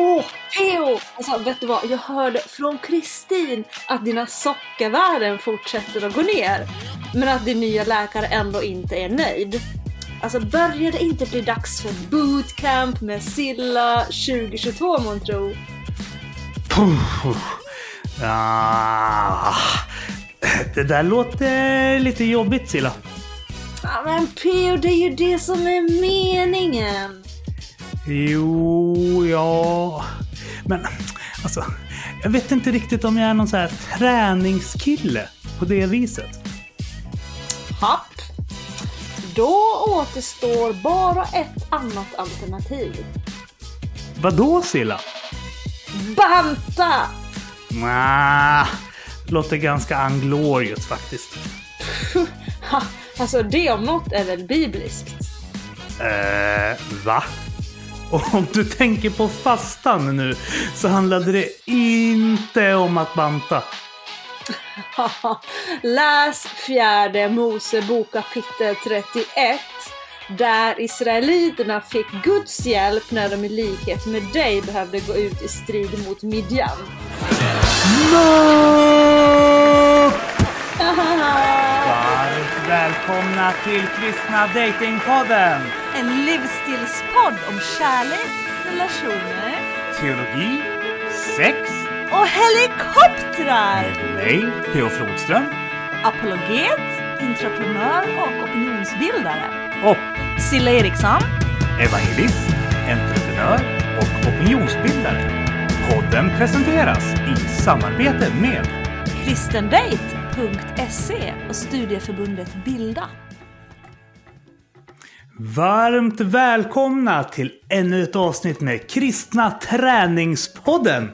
Åh, Theo! Alltså, vet du vad? Jag hörde från Kristin att dina sockervärden fortsätter att gå ner. Men att din nya läkare ändå inte är nöjd. Alltså, börjar det inte bli dags för bootcamp med Silla 2022 månntro? Ah, det där låter lite jobbigt Silla. Ja, men Peo, det är ju det som är meningen. Jo, ja... Men alltså, jag vet inte riktigt om jag är någon så här träningskille på det viset. Happ. Då återstår bara ett annat alternativ. Vadå Silla? Banta! Nja, låter ganska anglorious faktiskt. Alltså det om något är väl bibliskt? Eh, va? Och om du tänker på fastan nu så handlade det inte om att banta. Läs fjärde Mosebok kapitel 31 där Israeliterna fick Guds hjälp när de i likhet med dig behövde gå ut i strid mot Midjan. Varmt välkomna till Kristna Datingpodden! En livsstilspodd om kärlek, relationer Teologi, sex, och helikoptrar! med mig, Theo Flodström Apologet, entreprenör och opinionsbildare. och Silla Eriksson. evangelist, entreprenör och opinionsbildare. Podden presenteras i samarbete med kristendate.se och studieförbundet Bilda. Varmt välkomna till ännu ett avsnitt med Kristna Träningspodden.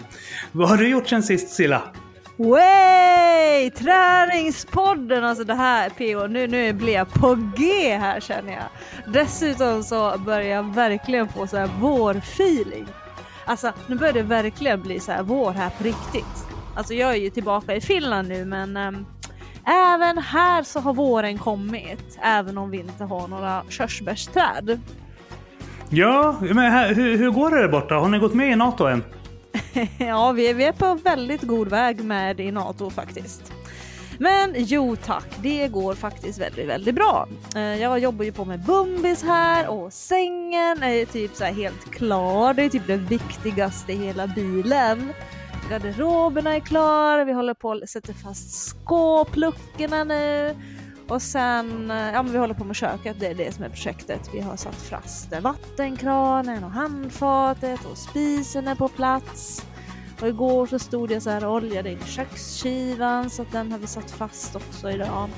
Vad har du gjort sen sist Silla? Way! Träningspodden! Alltså det här PO, nu, nu blir jag på G här känner jag. Dessutom så börjar jag verkligen få så här vårfeeling. Alltså nu börjar det verkligen bli så här vår här på riktigt. Alltså jag är ju tillbaka i Finland nu men ehm, även här så har våren kommit. Även om vi inte har några körsbärsträd. Ja, men här, hur, hur går det där borta? Har ni gått med i NATO än? ja, vi är, vi är på väldigt god väg med i NATO faktiskt. Men jo tack, det går faktiskt väldigt, väldigt bra. Eh, Jag jobbar ju på med Bumbis här och sängen är typ så här helt klar. Det är typ det viktigaste i hela bilen. Garderoberna är klara, vi håller på att sätta fast skåpluckorna nu. Och sen, ja men vi håller på med köket, det är det som är projektet. Vi har satt fast vattenkranen och handfatet och spisen är på plats. Och igår så stod jag så här och oljade in kökskivan så att den har vi satt fast också idag.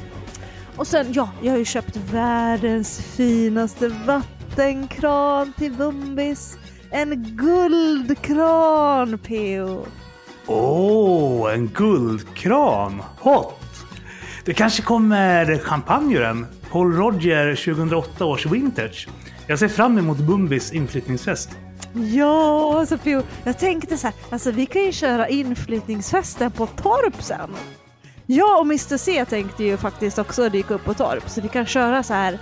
Och sen, ja, jag har ju köpt världens finaste vattenkran till Bumbis. En guldkran, Peo. Åh, en guldkran! Hot! Det kanske kommer champagne ur den. Paul Roger 2008 års vintage. Jag ser fram emot Bumbis inflyttningsfest. Ja, alltså Pio, jag tänkte så här, alltså vi kan ju köra inflyttningsfesten på Torp sen. Jag och Mr C tänkte ju faktiskt också dyka upp på Torp, så vi kan köra så här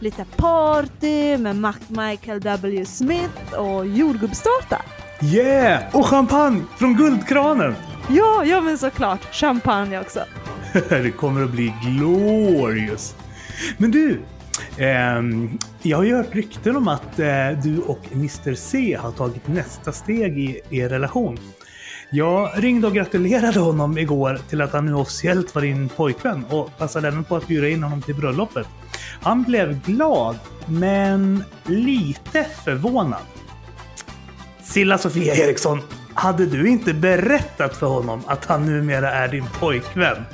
lite party med Mac Michael W Smith och jordgubbstårta. Yeah! Och champagne från guldkranen! Ja, ja men såklart. Champagne också. det kommer att bli glorious. Men du, ehm, jag har ju hört rykten om att eh, du och Mr C har tagit nästa steg i er relation. Jag ringde och gratulerade honom igår till att han nu officiellt var din pojkvän och passade även på att bjuda in honom till bröllopet. Han blev glad, men lite förvånad. Silla Sofia Eriksson, hade du inte berättat för honom att han numera är din pojkvän?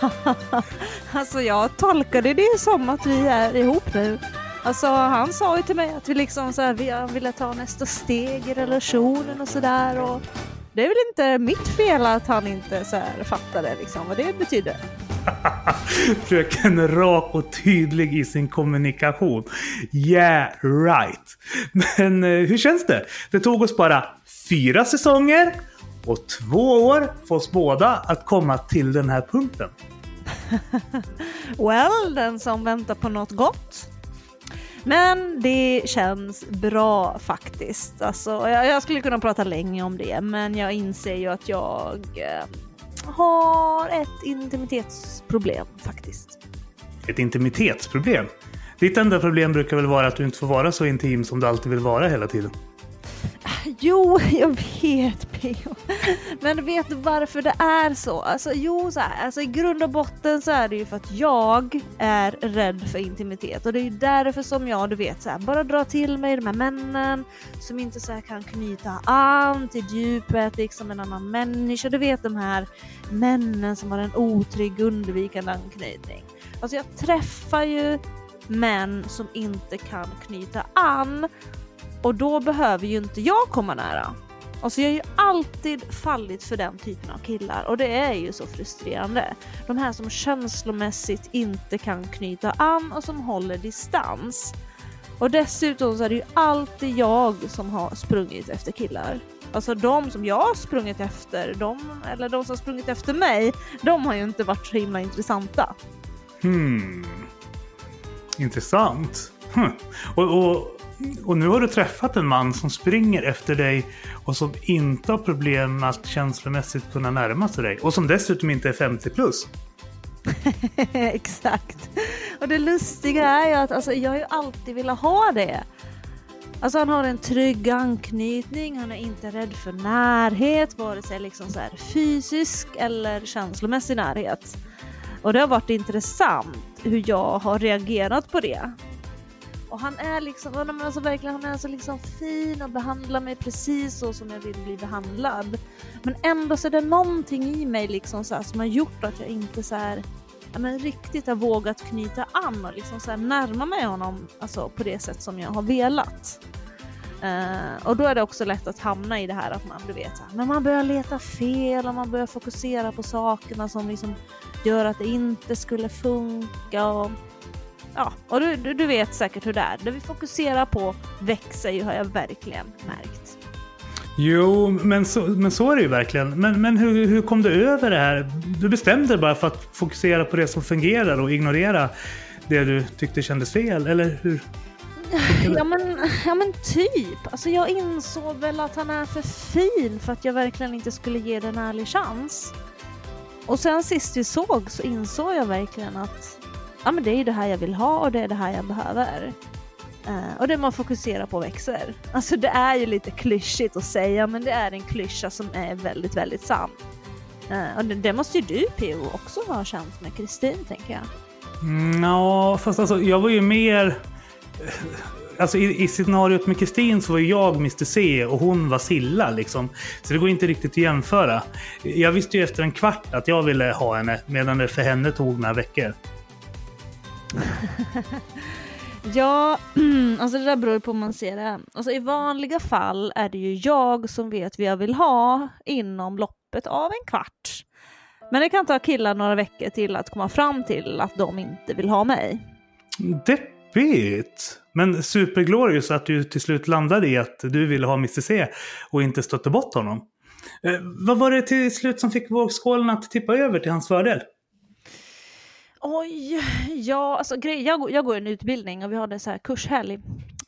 Alltså jag tolkade det som att vi är ihop nu. Alltså han sa ju till mig att vi liksom så här, vi han ville ta nästa steg i relationen och sådär och det är väl inte mitt fel att han inte så här fattade liksom vad det betyder. Fröken rak och tydlig i sin kommunikation. Yeah, right. Men eh, hur känns det? Det tog oss bara fyra säsonger och två år för oss båda att komma till den här punkten. Well, den som väntar på något gott. Men det känns bra faktiskt. Alltså, jag, jag skulle kunna prata länge om det, men jag inser ju att jag eh, har ett intimitetsproblem faktiskt. Ett intimitetsproblem? Ditt enda problem brukar väl vara att du inte får vara så intim som du alltid vill vara hela tiden? Jo, jag vet P.O. Men vet du varför det är så? Alltså jo, så här, alltså, i grund och botten så är det ju för att jag är rädd för intimitet och det är ju därför som jag, du vet, så här, bara drar till mig de här männen som inte så här, kan knyta an till djupet, liksom en annan människa. Du vet de här männen som har en otrygg undvikande anknytning. Alltså jag träffar ju män som inte kan knyta an och då behöver ju inte jag komma nära. Alltså jag har ju alltid fallit för den typen av killar och det är ju så frustrerande. De här som känslomässigt inte kan knyta an och som håller distans. Och dessutom så är det ju alltid jag som har sprungit efter killar. Alltså de som jag har sprungit efter, de, eller de som har sprungit efter mig, de har ju inte varit så himla intressanta. Hmm. Intressant. Hm. Och, och, och nu har du träffat en man som springer efter dig och som inte har problem med att känslomässigt kunna närma sig dig. Och som dessutom inte är 50 plus. Exakt. Och det lustiga är ju att alltså, jag har ju alltid velat ha det. Alltså han har en trygg anknytning, han är inte rädd för närhet, vare sig liksom så här fysisk eller känslomässig närhet. Och det har varit intressant hur jag har reagerat på det. Och han är liksom, alltså verkligen, han är så liksom fin och behandlar mig precis så som jag vill bli behandlad. Men ändå så är det någonting i mig liksom så här, som har gjort att jag inte så här, ja, men riktigt har vågat knyta an och liksom så här, närma mig honom alltså, på det sätt som jag har velat. Uh, och då är det också lätt att hamna i det här att man, du vet, så här, men man börjar leta fel och man börjar fokusera på sakerna som liksom gör att det inte skulle funka. Och, ja, och du, du, du vet säkert hur det är. Det vi fokuserar på växer ju har jag verkligen märkt. Jo, men så, men så är det ju verkligen. Men, men hur, hur kom du över det här? Du bestämde dig bara för att fokusera på det som fungerar och ignorera det du tyckte kändes fel, eller hur? Ja men, ja men typ. Alltså jag insåg väl att han är för fin för att jag verkligen inte skulle ge den en ärlig chans. Och sen sist vi såg så insåg jag verkligen att ja, men det är det här jag vill ha och det är det här jag behöver. Uh, och det man fokuserar på växer. Alltså det är ju lite klyschigt att säga men det är en klyscha som är väldigt, väldigt sann. Uh, och det, det, måste ju du PO också ha känt med Kristin tänker jag. Mm, ja, no, fast alltså jag var ju mer... Alltså i, i scenariot med Kristin så var jag Mr C och hon var Silla liksom. Så det går inte riktigt att jämföra. Jag visste ju efter en kvart att jag ville ha henne medan det för henne tog några veckor. ja, alltså det där beror på hur man ser det. Alltså i vanliga fall är det ju jag som vet vad jag vill ha inom loppet av en kvart. Men det kan ta killar några veckor till att komma fram till att de inte vill ha mig. Deppigt! Men superglorious att du till slut landade i att du ville ha Mr C och inte stötte bort honom. Eh, vad var det till slut som fick vågskålen att tippa över till hans fördel? Oj, ja, alltså grej, jag, jag går en utbildning och vi hade så här kurshelg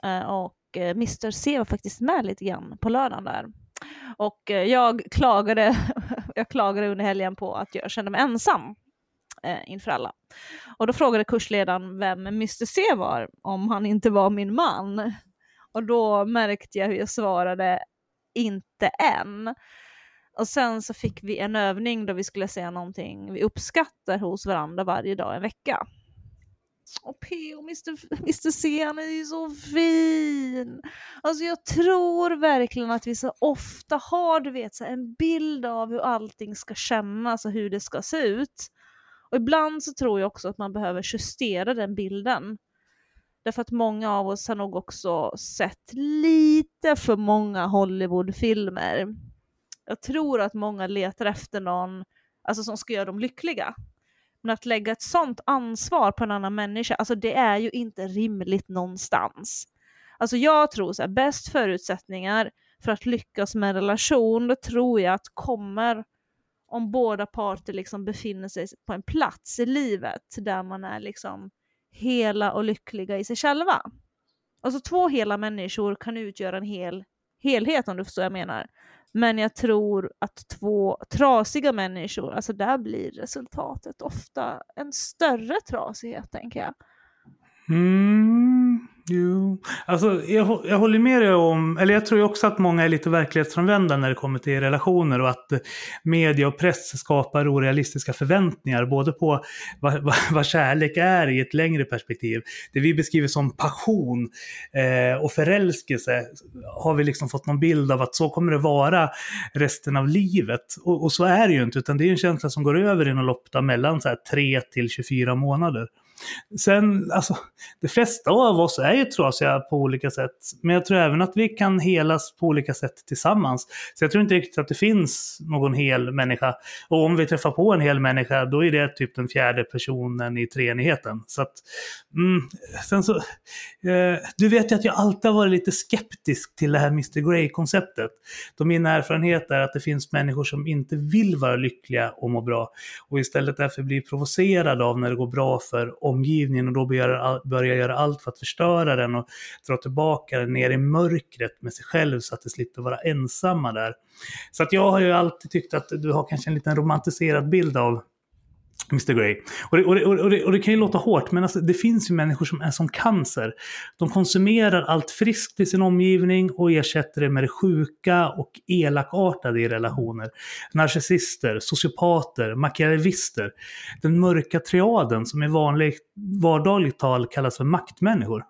eh, och eh, Mr C var faktiskt med lite grann på lördagen där. Och eh, jag klagade, jag klagade under helgen på att jag kände mig ensam inför alla. Och då frågade kursledaren vem Mr C var, om han inte var min man. Och då märkte jag hur jag svarade inte än. Och sen så fick vi en övning då vi skulle säga någonting vi uppskattar hos varandra varje dag en vecka. Och P.O. Mr. Mr. C, han är ju så fin! Alltså jag tror verkligen att vi så ofta har, du vet, så en bild av hur allting ska kännas och hur det ska se ut. Och ibland så tror jag också att man behöver justera den bilden. Därför att många av oss har nog också sett lite för många Hollywoodfilmer jag tror att många letar efter någon alltså, som ska göra dem lyckliga. Men att lägga ett sånt ansvar på en annan människa, alltså det är ju inte rimligt någonstans. Alltså jag tror så här, bäst förutsättningar för att lyckas med en relation, det tror jag att kommer om båda parter liksom befinner sig på en plats i livet där man är liksom hela och lyckliga i sig själva. Alltså två hela människor kan utgöra en hel helhet om du förstår vad jag menar. Men jag tror att två trasiga människor, alltså där blir resultatet ofta en större trasighet tänker jag. Mm, jo. Alltså, jag, jag håller med dig om, eller jag tror också att många är lite verklighetsfrånvända när det kommer till relationer och att eh, media och press skapar orealistiska förväntningar både på vad, vad, vad kärlek är i ett längre perspektiv. Det vi beskriver som passion eh, och förälskelse har vi liksom fått någon bild av att så kommer det vara resten av livet. Och, och så är det ju inte, utan det är en känsla som går över i någon lopp mellan så här 3 till 24 månader. Sen, alltså, de flesta av oss är ju trasiga på olika sätt. Men jag tror även att vi kan helas på olika sätt tillsammans. Så jag tror inte riktigt att det finns någon hel människa. Och om vi träffar på en hel människa, då är det typ den fjärde personen i treenigheten. Så att, mm, sen så, eh, du vet ju att jag alltid har varit lite skeptisk till det här Mr Grey-konceptet. Då min erfarenhet är att det finns människor som inte vill vara lyckliga och må bra. Och istället därför blir provocerade av när det går bra för omgivningen och då börjar, börjar göra allt för att förstöra den och dra tillbaka den ner i mörkret med sig själv så att det slipper vara ensamma där. Så att jag har ju alltid tyckt att du har kanske en liten romantiserad bild av Mr Grey. Och det, och, det, och, det, och det, kan ju låta hårt, men alltså, det finns ju människor som är som cancer. De konsumerar allt friskt i sin omgivning och ersätter det med det sjuka och elakartade i relationer. Narcissister, sociopater, machiavellister. Den mörka triaden som i vanligt, vardagligt tal kallas för maktmänniskor.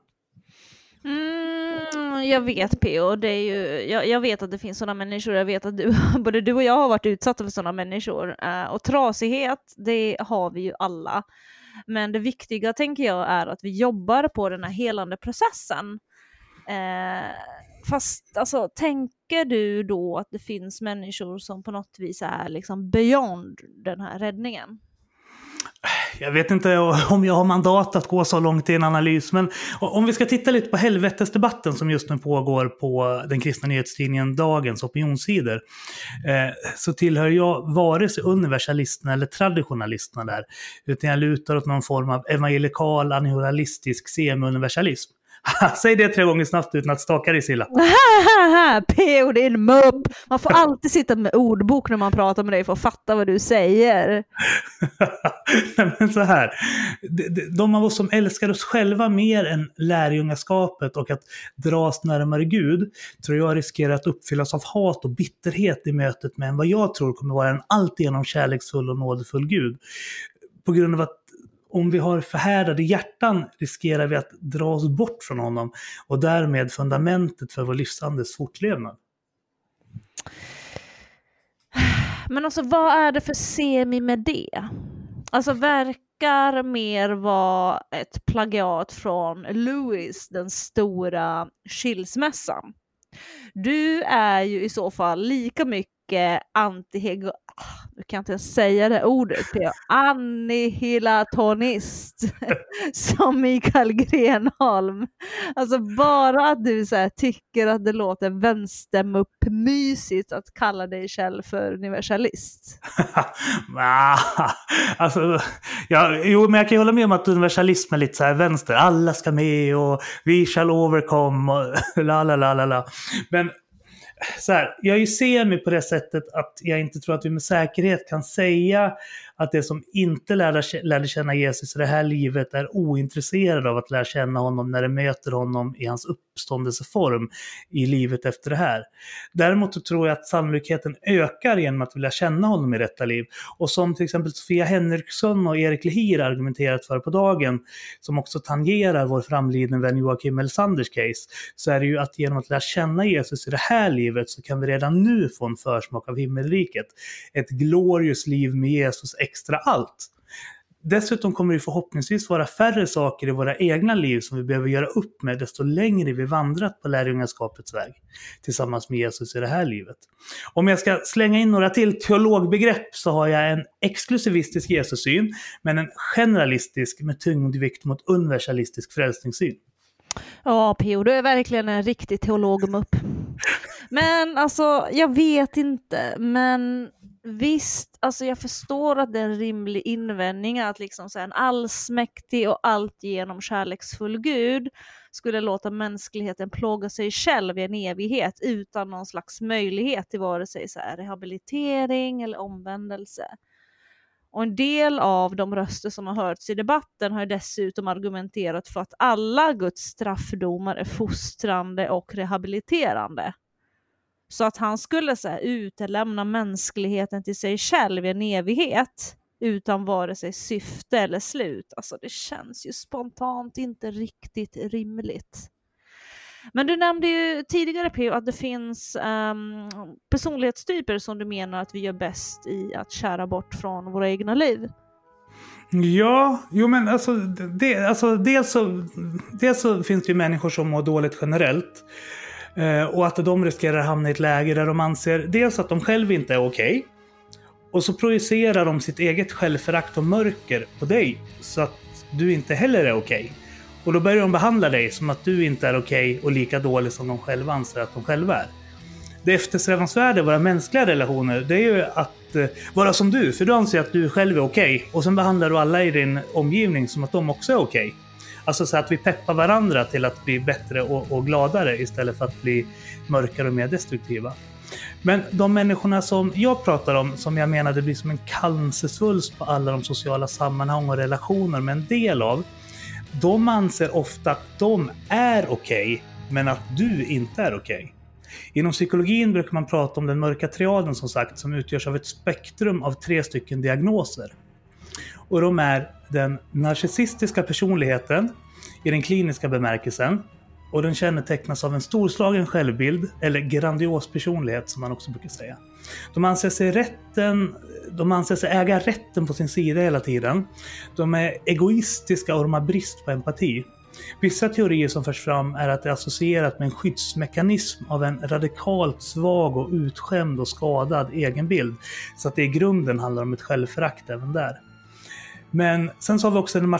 Jag vet P.O. Det är ju, jag, jag, vet att det finns sådana människor, jag vet att du, både du och jag har varit utsatta för sådana människor. Uh, och trasighet, det har vi ju alla. Men det viktiga tänker jag är att vi jobbar på den här helande processen. Uh, fast alltså, tänker du då att det finns människor som på något vis är liksom beyond den här räddningen? Jag vet inte om jag har mandat att gå så långt i en analys, men om vi ska titta lite på helvetesdebatten som just nu pågår på den kristna nyhetstidningen Dagens opinionssidor, eh, så tillhör jag vare sig universalisterna eller traditionalisterna där, utan jag lutar åt någon form av evangelikal, anihilalistisk semi-universalism. Säg det tre gånger snabbt utan att staka dig Silla. P.O. din mupp! Man får alltid sitta med ordbok när man pratar med dig för att fatta vad du säger. Men så här, de av oss som älskar oss själva mer än lärjungaskapet och att dras närmare Gud, tror jag riskerar att uppfyllas av hat och bitterhet i mötet med en vad jag tror kommer vara en alltigenom kärleksfull och nådefull Gud. På grund av att om vi har förhärdade hjärtan riskerar vi att dra oss bort från honom och därmed fundamentet för vår livsandes fortlevnad. Men alltså vad är det för semi med det? Alltså verkar mer vara ett plagiat från Lewis, den stora skilsmässan. Du är ju i så fall lika mycket anti nu kan jag inte ens säga det ordet, annihilatonist som Mikael Grenholm. Alltså bara att du så här, tycker att det låter vänstermuppmysigt att kalla dig själv för universalist. alltså, ja, jo, men jag kan ju hålla med om att universalism är lite så här vänster. Alla ska med och vi shall overcome och la la la la la. Men så här, jag är ju semi på det sättet att jag inte tror att vi med säkerhet kan säga att det som inte lärde, lärde känna Jesus i det här livet är ointresserade av att lära känna honom när det möter honom i hans uppståndelseform i livet efter det här. Däremot tror jag att sannolikheten ökar genom att vilja känna honom i detta liv. Och som till exempel Sofia Henriksson och Erik Lehir argumenterat för på dagen, som också tangerar vår framlidne vän Joakim Elsanders case, så är det ju att genom att lära känna Jesus i det här livet så kan vi redan nu få en försmak av himmelriket. Ett glorious liv med Jesus extra allt. Dessutom kommer det förhoppningsvis vara färre saker i våra egna liv som vi behöver göra upp med desto längre vi vandrat på lärjungaskapets väg tillsammans med Jesus i det här livet. Om jag ska slänga in några till teologbegrepp så har jag en exklusivistisk Jesussyn men en generalistisk med tyngdvikt mot universalistisk frälsningssyn. Ja, P.O. du är verkligen en riktig teolog upp. Men alltså, jag vet inte, men visst, alltså jag förstår att det är en rimlig invändning att liksom så en allsmäktig och alltigenom kärleksfull gud skulle låta mänskligheten plåga sig själv i en evighet utan någon slags möjlighet till vare sig så här, rehabilitering eller omvändelse. Och en del av de röster som har hörts i debatten har dessutom argumenterat för att alla Guds straffdomar är fostrande och rehabiliterande. Så att han skulle så här, utelämna mänskligheten till sig själv i en evighet utan vare sig syfte eller slut. Alltså det känns ju spontant inte riktigt rimligt. Men du nämnde ju tidigare P att det finns um, personlighetstyper som du menar att vi gör bäst i att kära bort från våra egna liv. Ja, jo men alltså, det, alltså dels, så, dels så finns det ju människor som mår dåligt generellt. Eh, och att de riskerar att hamna i ett läge där de anser dels att de själva inte är okej. Okay, och så projicerar de sitt eget självförakt och mörker på dig. Så att du inte heller är okej. Okay. Och då börjar de behandla dig som att du inte är okej okay och lika dålig som de själva anser att de själva är. Det eftersträvansvärda i våra mänskliga relationer, det är ju att eh, vara som du, för du anser att du själv är okej. Okay, och sen behandlar du alla i din omgivning som att de också är okej. Alltså så att vi peppar varandra till att bli bättre och, och, gladare istället för att bli mörkare och mer destruktiva. Men de människorna som jag pratar om, som jag menade blir som en cancersvulst på alla de sociala sammanhang och relationer med en del av, de anser ofta att de är okej, okay, men att du inte är okej. Okay. Inom psykologin brukar man prata om den mörka triaden som sagt, som utgörs av ett spektrum av tre stycken diagnoser. Och de är den narcissistiska personligheten i den kliniska bemärkelsen, och den kännetecknas av en storslagen självbild, eller grandios personlighet som man också brukar säga. De anser sig, rätten, de anser sig äga rätten på sin sida hela tiden. De är egoistiska och de har brist på empati. Vissa teorier som förs fram är att det är associerat med en skyddsmekanism av en radikalt svag och utskämd och skadad egenbild. Så att det i grunden handlar om ett självförakt även där. Men sen så har vi också den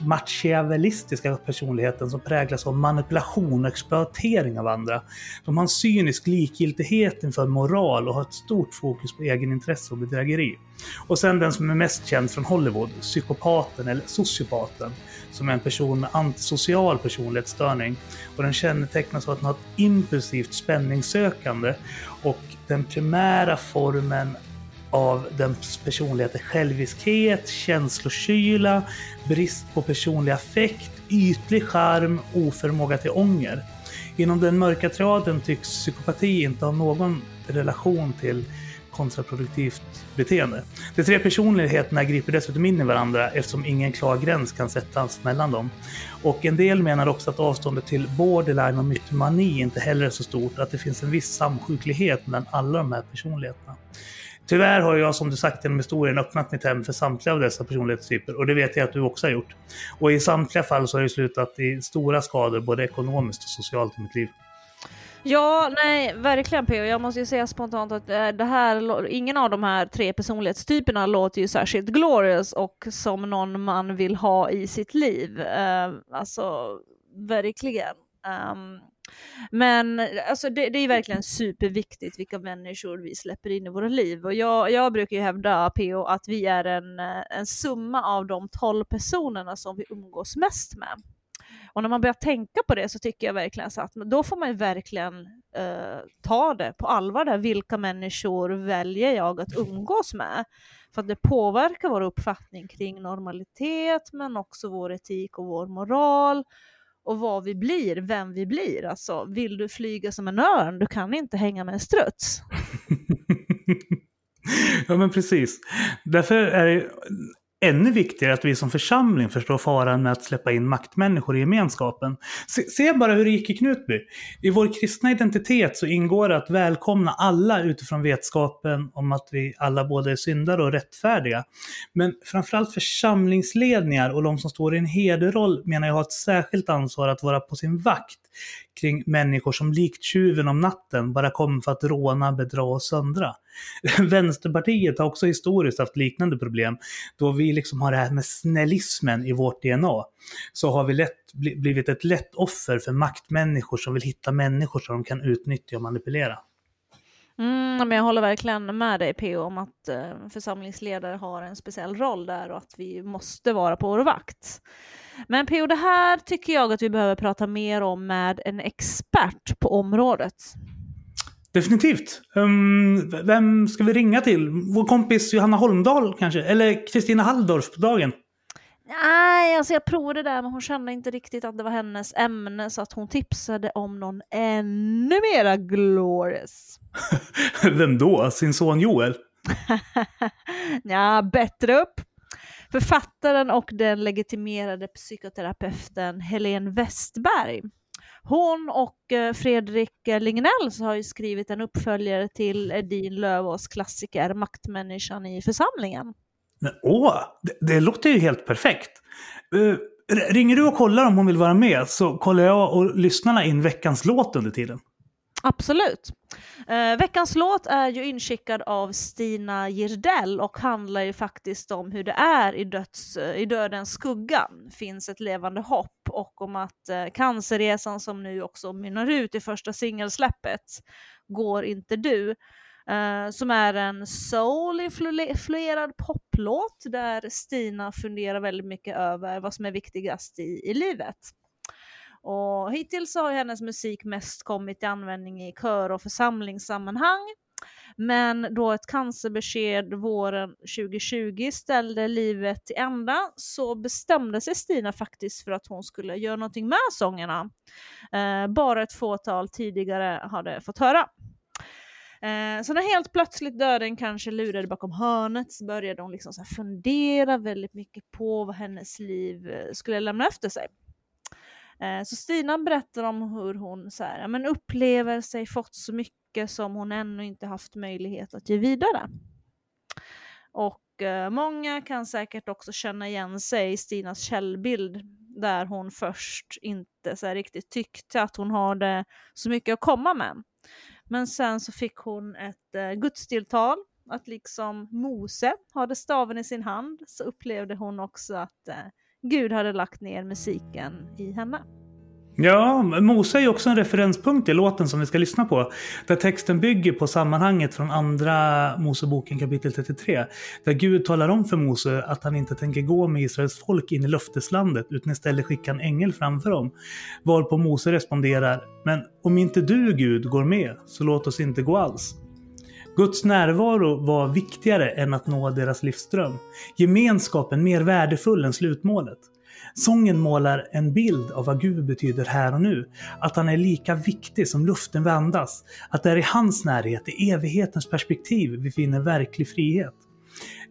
machiavellistiska personligheten som präglas av manipulation och exploatering av andra. De har en cynisk likgiltighet inför moral och har ett stort fokus på egenintresse och bedrägeri. Och sen den som är mest känd från Hollywood, psykopaten eller sociopaten, som är en person med antisocial personlighetsstörning. Och den kännetecknas av att den har ett impulsivt spänningssökande och den primära formen av dens personlighet är själviskhet, känslokyla, brist på personlig affekt, ytlig charm, oförmåga till ånger. Inom den mörka traden tycks psykopati inte ha någon relation till kontraproduktivt beteende. De tre personligheterna griper dessutom in i varandra eftersom ingen klar gräns kan sättas mellan dem. Och en del menar också att avståndet till borderline och mytomani inte heller är så stort, att det finns en viss samsjuklighet mellan alla de här personligheterna. Tyvärr har jag som du sagt genom historien öppnat mitt hem för samtliga av dessa personlighetstyper och det vet jag att du också har gjort. Och i samtliga fall så har det slutat i stora skador både ekonomiskt och socialt i mitt liv. Ja, nej, verkligen P.O. Jag måste ju säga spontant att eh, det här, ingen av de här tre personlighetstyperna låter ju särskilt glorious och som någon man vill ha i sitt liv. Uh, alltså, verkligen. Um, men alltså, det, det, är verkligen superviktigt vilka människor vi släpper in i våra liv. Och jag, jag brukar ju hävda, PO, att vi är en, en summa av de tolv personerna som vi umgås mest med. Och när man börjar tänka på det så tycker jag verkligen så att då får man ju verkligen eh, ta det på allvar där. Vilka människor väljer jag att umgås med? För att det påverkar vår uppfattning kring normalitet men också vår etik och vår moral och vad vi blir, vem vi blir. Alltså, vill du flyga som en örn, du kan inte hänga med en struts. ja men precis. Därför är det ännu viktigare att vi som församling förstår faran med att släppa in maktmänniskor i gemenskapen. Se, se, bara hur det gick i Knutby. I vår kristna identitet så ingår det att välkomna alla utifrån vetskapen om att vi alla både är syndare och rättfärdiga. Men framförallt församlingsledningar och de som står i en hederroll menar jag har ett särskilt ansvar att vara på sin vakt kring människor som likt tjuven om natten bara kom för att råna, bedra och söndra. Vänsterpartiet har också historiskt haft liknande problem. Då vi liksom har det här med snällismen i vårt DNA. Så har vi lätt blivit ett lätt offer för maktmänniskor som vill hitta människor som de kan utnyttja och manipulera. Mm, men jag håller verkligen med dig PO om att eh, församlingsledare har en speciell roll där och att vi måste vara på vår vakt. Men PO, det här tycker jag att vi behöver prata mer om med en expert på området. Definitivt. Um, vem ska vi ringa till? Vår kompis Johanna Holmdahl kanske? Eller Kristina Halldorf på dagen? Nej, alltså jag provade det där men hon kände inte riktigt att det var hennes ämne så att hon tipsade om någon ännu mera glorious. Vem då? Sin son Joel? ja, bättre upp. Författaren och den legitimerade psykoterapeuten Helene Westberg. Hon och eh, Fredrik Lignell har ju skrivit en uppföljare till Edin Lövås klassiker Maktmänniskan i församlingen. Men, åh, det, det låter ju helt perfekt. Uh, ringer du och kollar om hon vill vara med så kollar jag och lyssnarna in veckans låt under tiden. Absolut. Eh, veckans låt är ju inskickad av Stina Girdell och handlar ju faktiskt om hur det är i, döds, eh, i dödens skugga. finns ett levande hopp och om att eh, cancerresan som nu också mynnar ut i första singelsläppet Går inte du Uh, som är en soul-influerad poplåt där Stina funderar väldigt mycket över vad som är viktigast i, i livet. Och hittills har hennes musik mest kommit till användning i kör och församlingssammanhang. Men då ett cancerbesked våren 2020 ställde livet till ända så bestämde sig Stina faktiskt för att hon skulle göra någonting med sångerna. Uh, bara ett fåtal tidigare hade fått höra. Eh, så när helt plötsligt döden kanske lurade bakom hörnet så började hon liksom så fundera väldigt mycket på vad hennes liv eh, skulle lämna efter sig. Eh, så Stina berättar om hur hon så här, men upplever sig fått så mycket som hon ännu inte haft möjlighet att ge vidare. Och eh, många kan säkert också känna igen sig i Stinas källbild där hon först inte så riktigt tyckte att hon hade så mycket att komma med. Men sen så fick hon ett eh, gudstilltal, att liksom Mose hade staven i sin hand, så upplevde hon också att eh, Gud hade lagt ner musiken i henne. Ja, Mose är ju också en referenspunkt i låten som vi ska lyssna på. Där texten bygger på sammanhanget från andra Moseboken kapitel 33. Där Gud talar om för Mose att han inte tänker gå med Israels folk in i löfteslandet utan istället skicka en ängel framför dem. Varpå Mose responderar Men om inte du Gud går med så låt oss inte gå alls. Guds närvaro var viktigare än att nå deras livsdröm. Gemenskapen mer värdefull än slutmålet. Sången målar en bild av vad Gud betyder här och nu. Att han är lika viktig som luften vi andas. Att det är i hans närhet, i evighetens perspektiv, vi finner verklig frihet.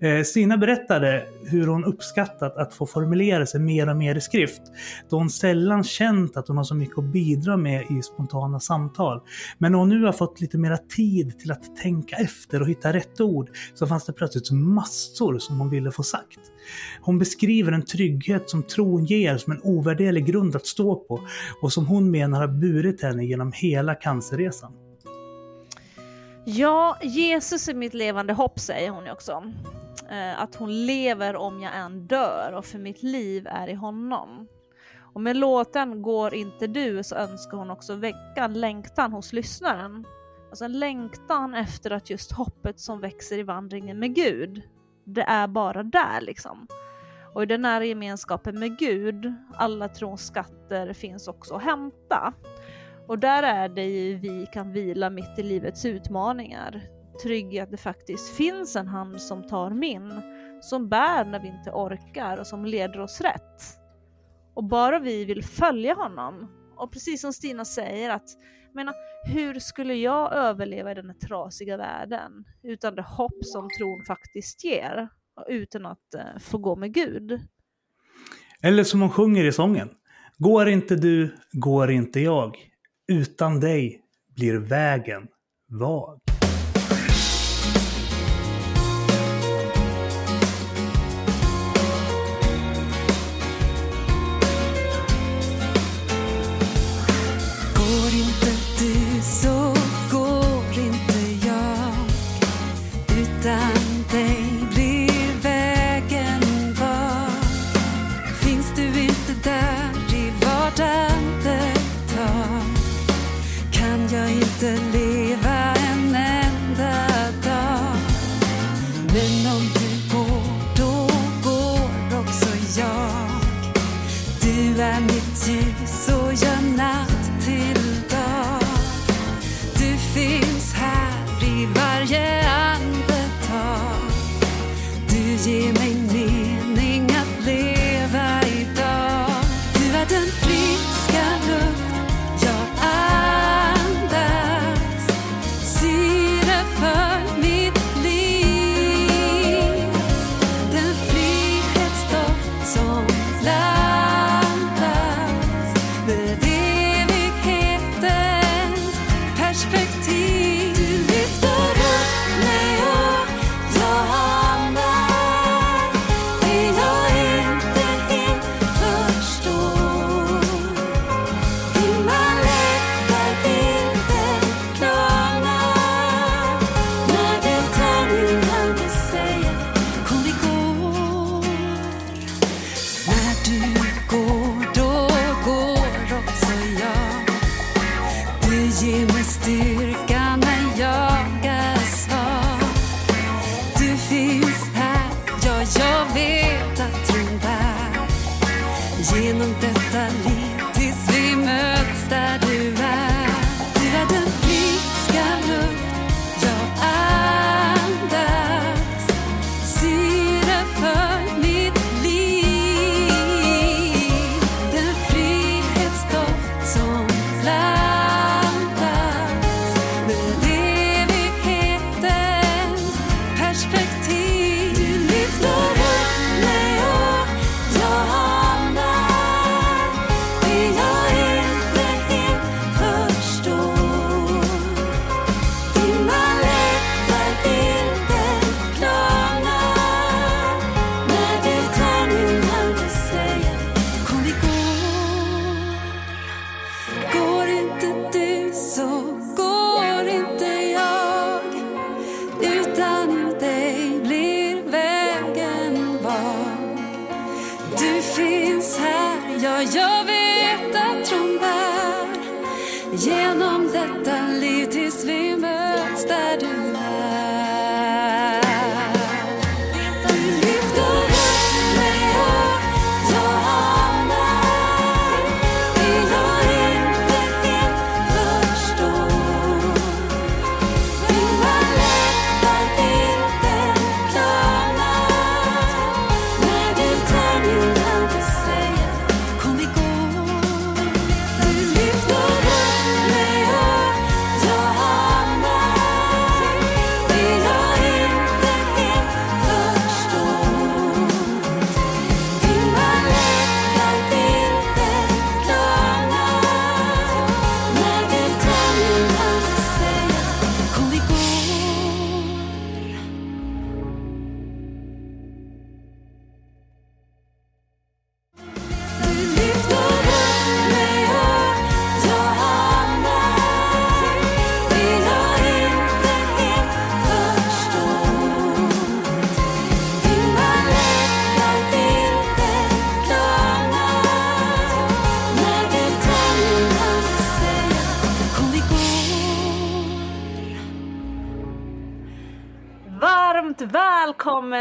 Eh, Stina berättade hur hon uppskattat att få formulera sig mer och mer i skrift, då hon sällan känt att hon har så mycket att bidra med i spontana samtal. Men när hon nu har fått lite mera tid till att tänka efter och hitta rätt ord, så fanns det plötsligt massor som hon ville få sagt. Hon beskriver en trygghet som tron ger som en ovärderlig grund att stå på och som hon menar har burit henne genom hela cancerresan. Ja, Jesus är mitt levande hopp säger hon ju också. Eh, att hon lever om jag än dör och för mitt liv är i honom. Och med låten Går inte du så önskar hon också väcka en längtan hos lyssnaren. Alltså en längtan efter att just hoppet som växer i vandringen med Gud, det är bara där liksom. Och i den här gemenskapen med Gud, alla trons skatter finns också att hämta. Och där är det ju vi kan vila mitt i livets utmaningar. Trygg i att det faktiskt finns en hand som tar min, som bär när vi inte orkar och som leder oss rätt. Och bara vi vill följa honom. Och precis som Stina säger att menar, hur skulle jag överleva i den här trasiga världen utan det hopp som tron faktiskt ger? Utan att eh, få gå med Gud. Eller som hon sjunger i sången. Går inte du, går inte jag. Utan dig blir vägen vag.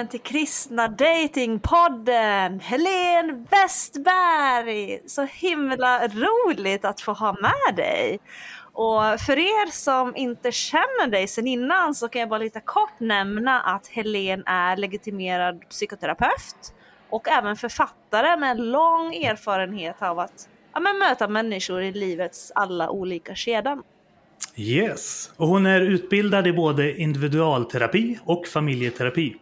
Välkommen till Kristna Datingpodden! Helene Westberg! Så himla roligt att få ha med dig! Och för er som inte känner dig sen innan så kan jag bara lite kort nämna att Helene är legitimerad psykoterapeut och även författare med lång erfarenhet av att ja, möta människor i livets alla olika skeden. Yes, och hon är utbildad i både individualterapi och familjeterapi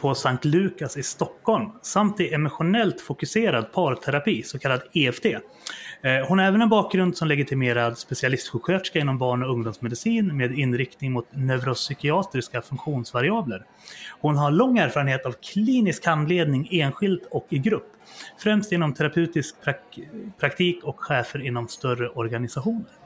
på Sankt Lukas i Stockholm samt i emotionellt fokuserad parterapi, så kallad EFT. Eh, hon har även en bakgrund som legitimerad specialistsjuksköterska inom barn och ungdomsmedicin med inriktning mot neuropsykiatriska funktionsvariabler. Hon har lång erfarenhet av klinisk handledning enskilt och i grupp, främst inom terapeutisk prak- praktik och chefer inom större organisationer.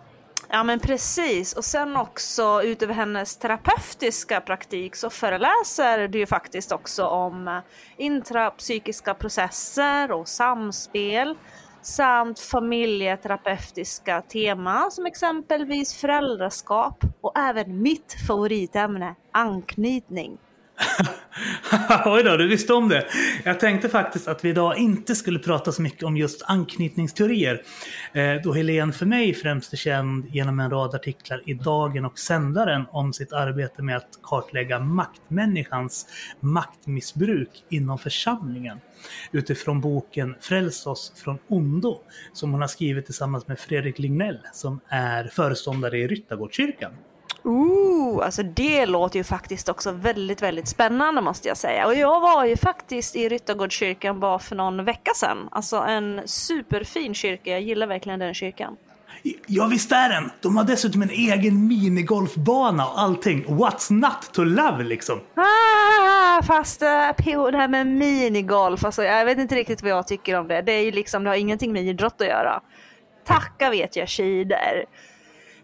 Ja men precis och sen också utöver hennes terapeutiska praktik så föreläser du ju faktiskt också om intrapsykiska processer och samspel samt familjeterapeutiska teman som exempelvis föräldraskap och även mitt favoritämne anknytning. Oj då, du visste om det. Jag tänkte faktiskt att vi idag inte skulle prata så mycket om just anknytningsteorier. Eh, då Helene för mig främst är känd genom en rad artiklar i Dagen och Sändaren om sitt arbete med att kartlägga maktmänniskans maktmissbruk inom församlingen. Utifrån boken Fräls oss från ondo som hon har skrivit tillsammans med Fredrik Lignell som är föreståndare i Ryttargårdskyrkan. Ooh, alltså det låter ju faktiskt också väldigt, väldigt spännande måste jag säga. Och jag var ju faktiskt i Ryttargårdskyrkan bara för någon vecka sedan. Alltså en superfin kyrka, jag gillar verkligen den kyrkan. Ja visst är den! De har dessutom en egen minigolfbana och allting. What's not to love liksom? Ah, fast PO, det här med minigolf, alltså, jag vet inte riktigt vad jag tycker om det. Det, är ju liksom, det har ingenting med idrott att göra. Tacka vet jag skidor.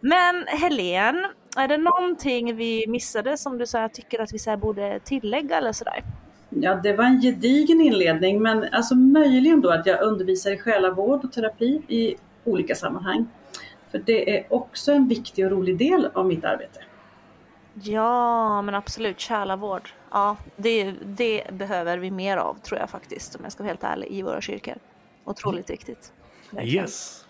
Men Helen, är det någonting vi missade som du så här, tycker att vi så här, borde tillägga eller sådär? Ja, det var en gedigen inledning, men alltså möjligen då att jag undervisar i själavård och terapi i olika sammanhang. För det är också en viktig och rolig del av mitt arbete. Ja, men absolut. Själavård. Ja, det, det behöver vi mer av tror jag faktiskt, om jag ska vara helt ärlig, i våra kyrkor. Otroligt viktigt. Verkligen. Yes.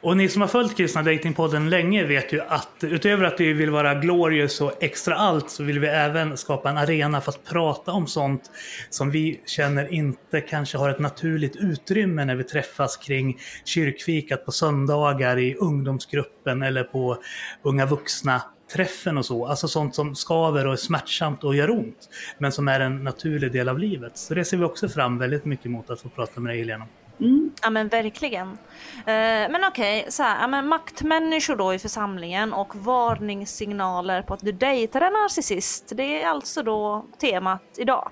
Och ni som har följt Kristna Datingpodden länge vet ju att utöver att vi vill vara glorious och extra allt så vill vi även skapa en arena för att prata om sånt som vi känner inte kanske har ett naturligt utrymme när vi träffas kring kyrkfikat på söndagar i ungdomsgruppen eller på unga vuxna träffen och så. Alltså sånt som skaver och är smärtsamt och gör ont. Men som är en naturlig del av livet. Så det ser vi också fram väldigt mycket mot att få prata med dig Helena. Ja men verkligen. Eh, men okej, så här, ja, men maktmänniskor då i församlingen och varningssignaler på att du dejtar en narcissist. Det är alltså då temat idag.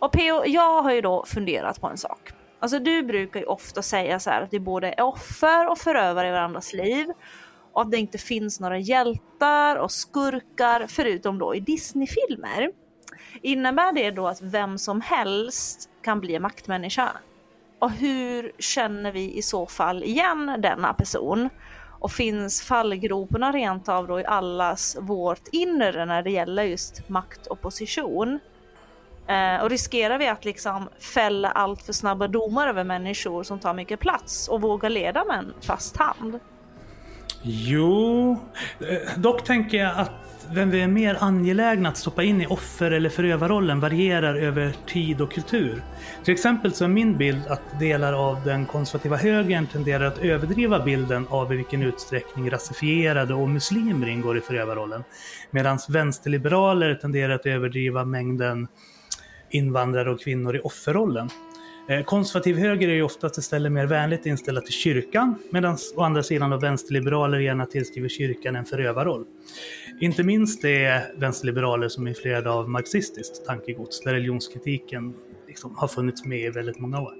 Och PO, jag har ju då funderat på en sak. Alltså du brukar ju ofta säga så här att vi både är offer och förövare i varandras liv. Och att det inte finns några hjältar och skurkar förutom då i Disneyfilmer. Innebär det då att vem som helst kan bli en maktmänniska? Och hur känner vi i så fall igen denna person? Och finns fallgroparna rent av då i allas vårt inre när det gäller just makt och position? Eh, och riskerar vi att liksom fälla allt för snabba domar över människor som tar mycket plats och vågar leda med en fast hand? Jo, eh, dock tänker jag att vem vi är mer angelägna att stoppa in i offer eller förövarrollen varierar över tid och kultur. Till exempel så är min bild att delar av den konservativa högern tenderar att överdriva bilden av i vilken utsträckning rasifierade och muslimer ingår i förövarrollen. Medan vänsterliberaler tenderar att överdriva mängden invandrare och kvinnor i offerrollen. Eh, konservativ höger är ju oftast istället mer vänligt inställda till kyrkan medan å andra sidan då vänsterliberaler gärna tillskriver kyrkan en förövarroll. Inte minst är vänsterliberaler som är influerade av marxistiskt tankegods där religionskritiken liksom har funnits med i väldigt många år.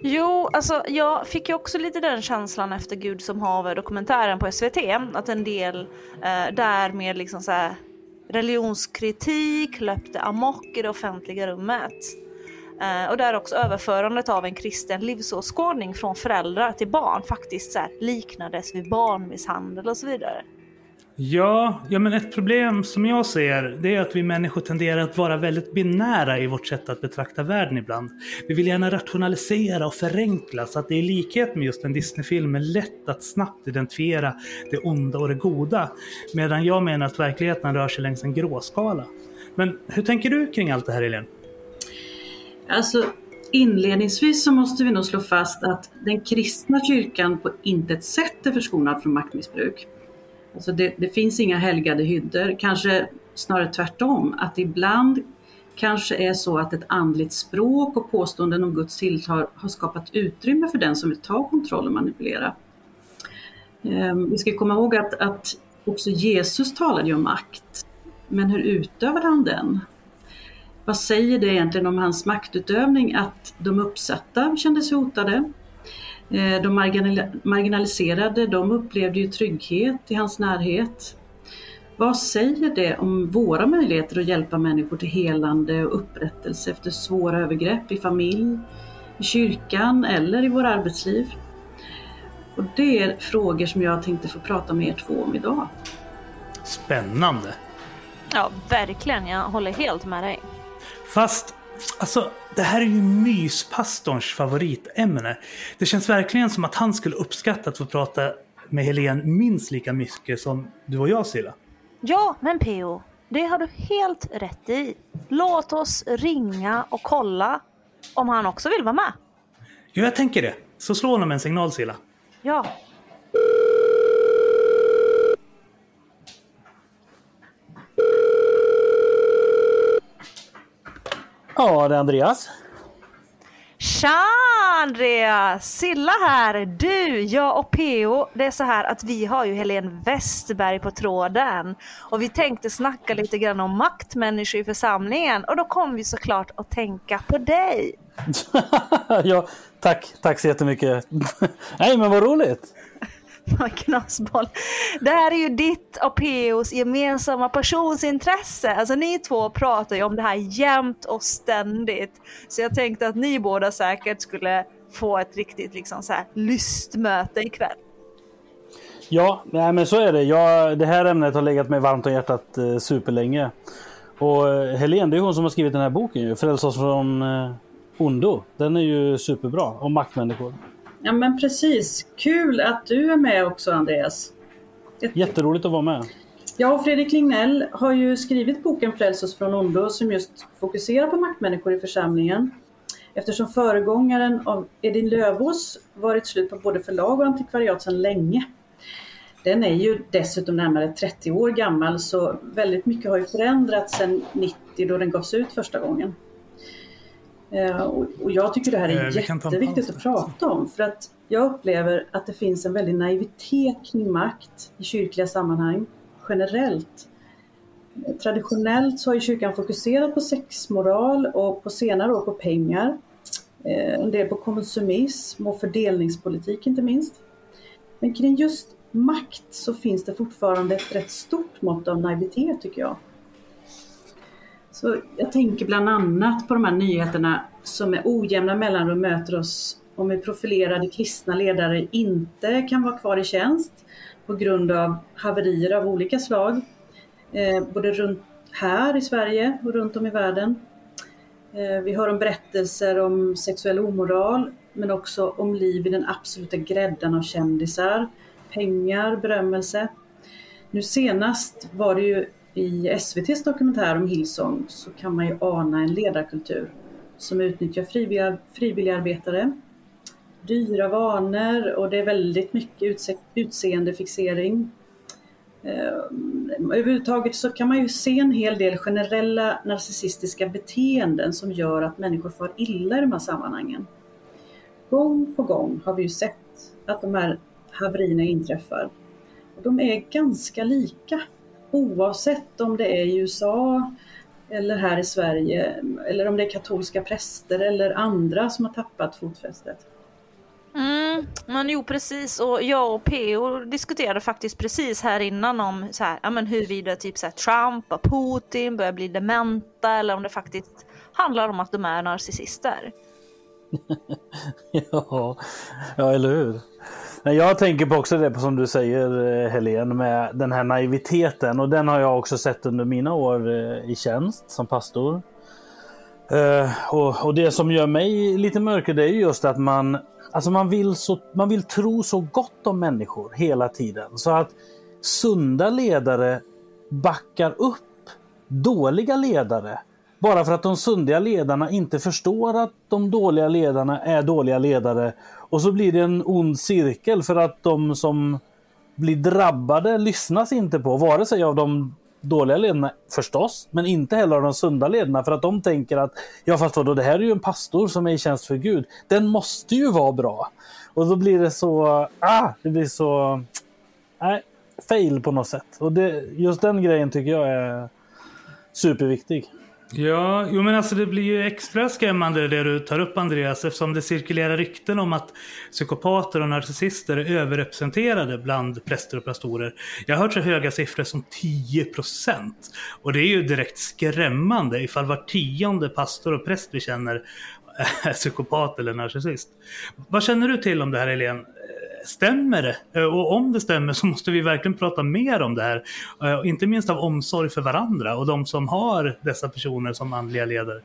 Jo, alltså jag fick ju också lite den känslan efter Gud som haver dokumentären på SVT. Att en del eh, där med liksom så här religionskritik löpte amok i det offentliga rummet. Eh, och där också överförandet av en kristen livsåskådning från föräldrar till barn faktiskt så här, liknades vid barnmisshandel och så vidare. Ja, ja, men ett problem som jag ser det är att vi människor tenderar att vara väldigt binära i vårt sätt att betrakta världen ibland. Vi vill gärna rationalisera och förenkla så att det i likhet med just en Disneyfilm är lätt att snabbt identifiera det onda och det goda. Medan jag menar att verkligheten rör sig längs en gråskala. Men hur tänker du kring allt det här Helene? Alltså inledningsvis så måste vi nog slå fast att den kristna kyrkan på intet sätt är förskonad från maktmissbruk. Alltså det, det finns inga helgade hyddor, kanske snarare tvärtom, att ibland kanske är så att ett andligt språk och påståenden om Guds tilltal har skapat utrymme för den som vill ta kontroll och manipulera. Ehm, Vi ska komma ihåg att, att också Jesus talade ju om makt, men hur utövade han den? Vad säger det egentligen om hans maktutövning att de uppsatta kände sig hotade? Eh, De marginal- marginaliserade, de upplevde ju trygghet i hans närhet. Vad säger det om våra möjligheter att hjälpa människor till helande och upprättelse efter svåra övergrepp i familj, i kyrkan eller i våra arbetsliv? Och det är frågor som jag tänkte få prata med er två om idag. Spännande! Ja, verkligen. Jag håller helt med dig. Fast, alltså, det här är ju myspastorns favoritämne. Det känns verkligen som att han skulle uppskatta att få prata med Helen minst lika mycket som du och jag Silla. Ja, men PO, det har du helt rätt i. Låt oss ringa och kolla om han också vill vara med. Jo, jag tänker det. Så slå honom en signal Silla. Ja. Ja, det är Andreas. Tja Andreas! Silla här! Du, jag och PO, det är så här att vi har ju Helene Westberg på tråden. Och vi tänkte snacka lite grann om maktmänniskor i församlingen. Och då kom vi såklart att tänka på dig. ja, tack, tack så jättemycket. Nej, men vad roligt. Knasboll. Det här är ju ditt och POs gemensamma passionsintresse. Alltså ni två pratar ju om det här jämt och ständigt. Så jag tänkte att ni båda säkert skulle få ett riktigt liksom så här lystmöte ikväll. Ja, nej, men så är det. Jag, det här ämnet har legat mig varmt om hjärtat eh, superlänge. Och eh, Helene, det är hon som har skrivit den här boken ju. Frälsa oss från eh, ondo. Den är ju superbra. Om maktmänniskor. Ja men precis. Kul att du är med också Andreas. Jätteroligt att vara med. Jag och Fredrik Lignell har ju skrivit boken Fräls oss från ondo som just fokuserar på maktmänniskor i församlingen. Eftersom föregångaren av Edin Lövås varit slut på både förlag och antikvariat sedan länge. Den är ju dessutom närmare 30 år gammal så väldigt mycket har ju förändrats sedan 90 då den gavs ut första gången. Eh, Och jag tycker det här Eh, är en jätteviktigt att prata om för att jag upplever att det finns en väldig naivitet kring makt i kyrkliga sammanhang generellt. Traditionellt så har ju kyrkan fokuserat på sexmoral och på senare år på pengar. Eh, En del på konsumism och fördelningspolitik inte minst. Men kring just makt så finns det fortfarande ett rätt stort mått av naivitet tycker jag. Så jag tänker bland annat på de här nyheterna som med ojämna mellanrum möter oss om hur profilerade kristna ledare inte kan vara kvar i tjänst på grund av haverier av olika slag. Eh, både runt här i Sverige och runt om i världen. Eh, vi hör om berättelser om sexuell omoral men också om liv i den absoluta gräddan av kändisar, pengar, berömmelse. Nu senast var det ju i SVTs dokumentär om Hillsong så kan man ju ana en ledarkultur som utnyttjar frivilliga, frivilligarbetare, dyra vanor och det är väldigt mycket utse, utseendefixering. Eh, överhuvudtaget så kan man ju se en hel del generella narcissistiska beteenden som gör att människor far illa i de här sammanhangen. Gång på gång har vi ju sett att de här haverierna inträffar. Och de är ganska lika oavsett om det är i USA eller här i Sverige eller om det är katolska präster eller andra som har tappat fotfästet. Mm, men jo precis och jag och P.O. diskuterade faktiskt precis här innan om så här, ja, men huruvida typ så här, Trump och Putin börjar bli dementa eller om det faktiskt handlar om att de är narcissister. Ja, ja eller hur? Nej, Jag tänker på också det som du säger eh, Helene med den här naiviteten. Och den har jag också sett under mina år eh, i tjänst som pastor. Eh, och, och det som gör mig lite mörker det är just att man, alltså man, vill så, man vill tro så gott om människor hela tiden. Så att sunda ledare backar upp dåliga ledare bara för att de sunda ledarna inte förstår att de dåliga ledarna är dåliga ledare. Och så blir det en ond cirkel för att de som blir drabbade lyssnas inte på, vare sig av de dåliga ledarna förstås, men inte heller av de sunda ledarna för att de tänker att ja fast vadå, det här är ju en pastor som är i tjänst för Gud. Den måste ju vara bra. Och då blir det så, ah, det blir så, nej, fail på något sätt. Och det, just den grejen tycker jag är superviktig. Ja, jo men alltså det blir ju extra skrämmande det du tar upp Andreas eftersom det cirkulerar rykten om att psykopater och narcissister är överrepresenterade bland präster och pastorer. Jag har hört så höga siffror som 10 procent. Och det är ju direkt skrämmande ifall var tionde pastor och präst vi känner är psykopat eller narcissist. Vad känner du till om det här Helene? Stämmer det? Eh, och om det stämmer så måste vi verkligen prata mer om det här. Eh, inte minst av omsorg för varandra och de som har dessa personer som andliga ledare.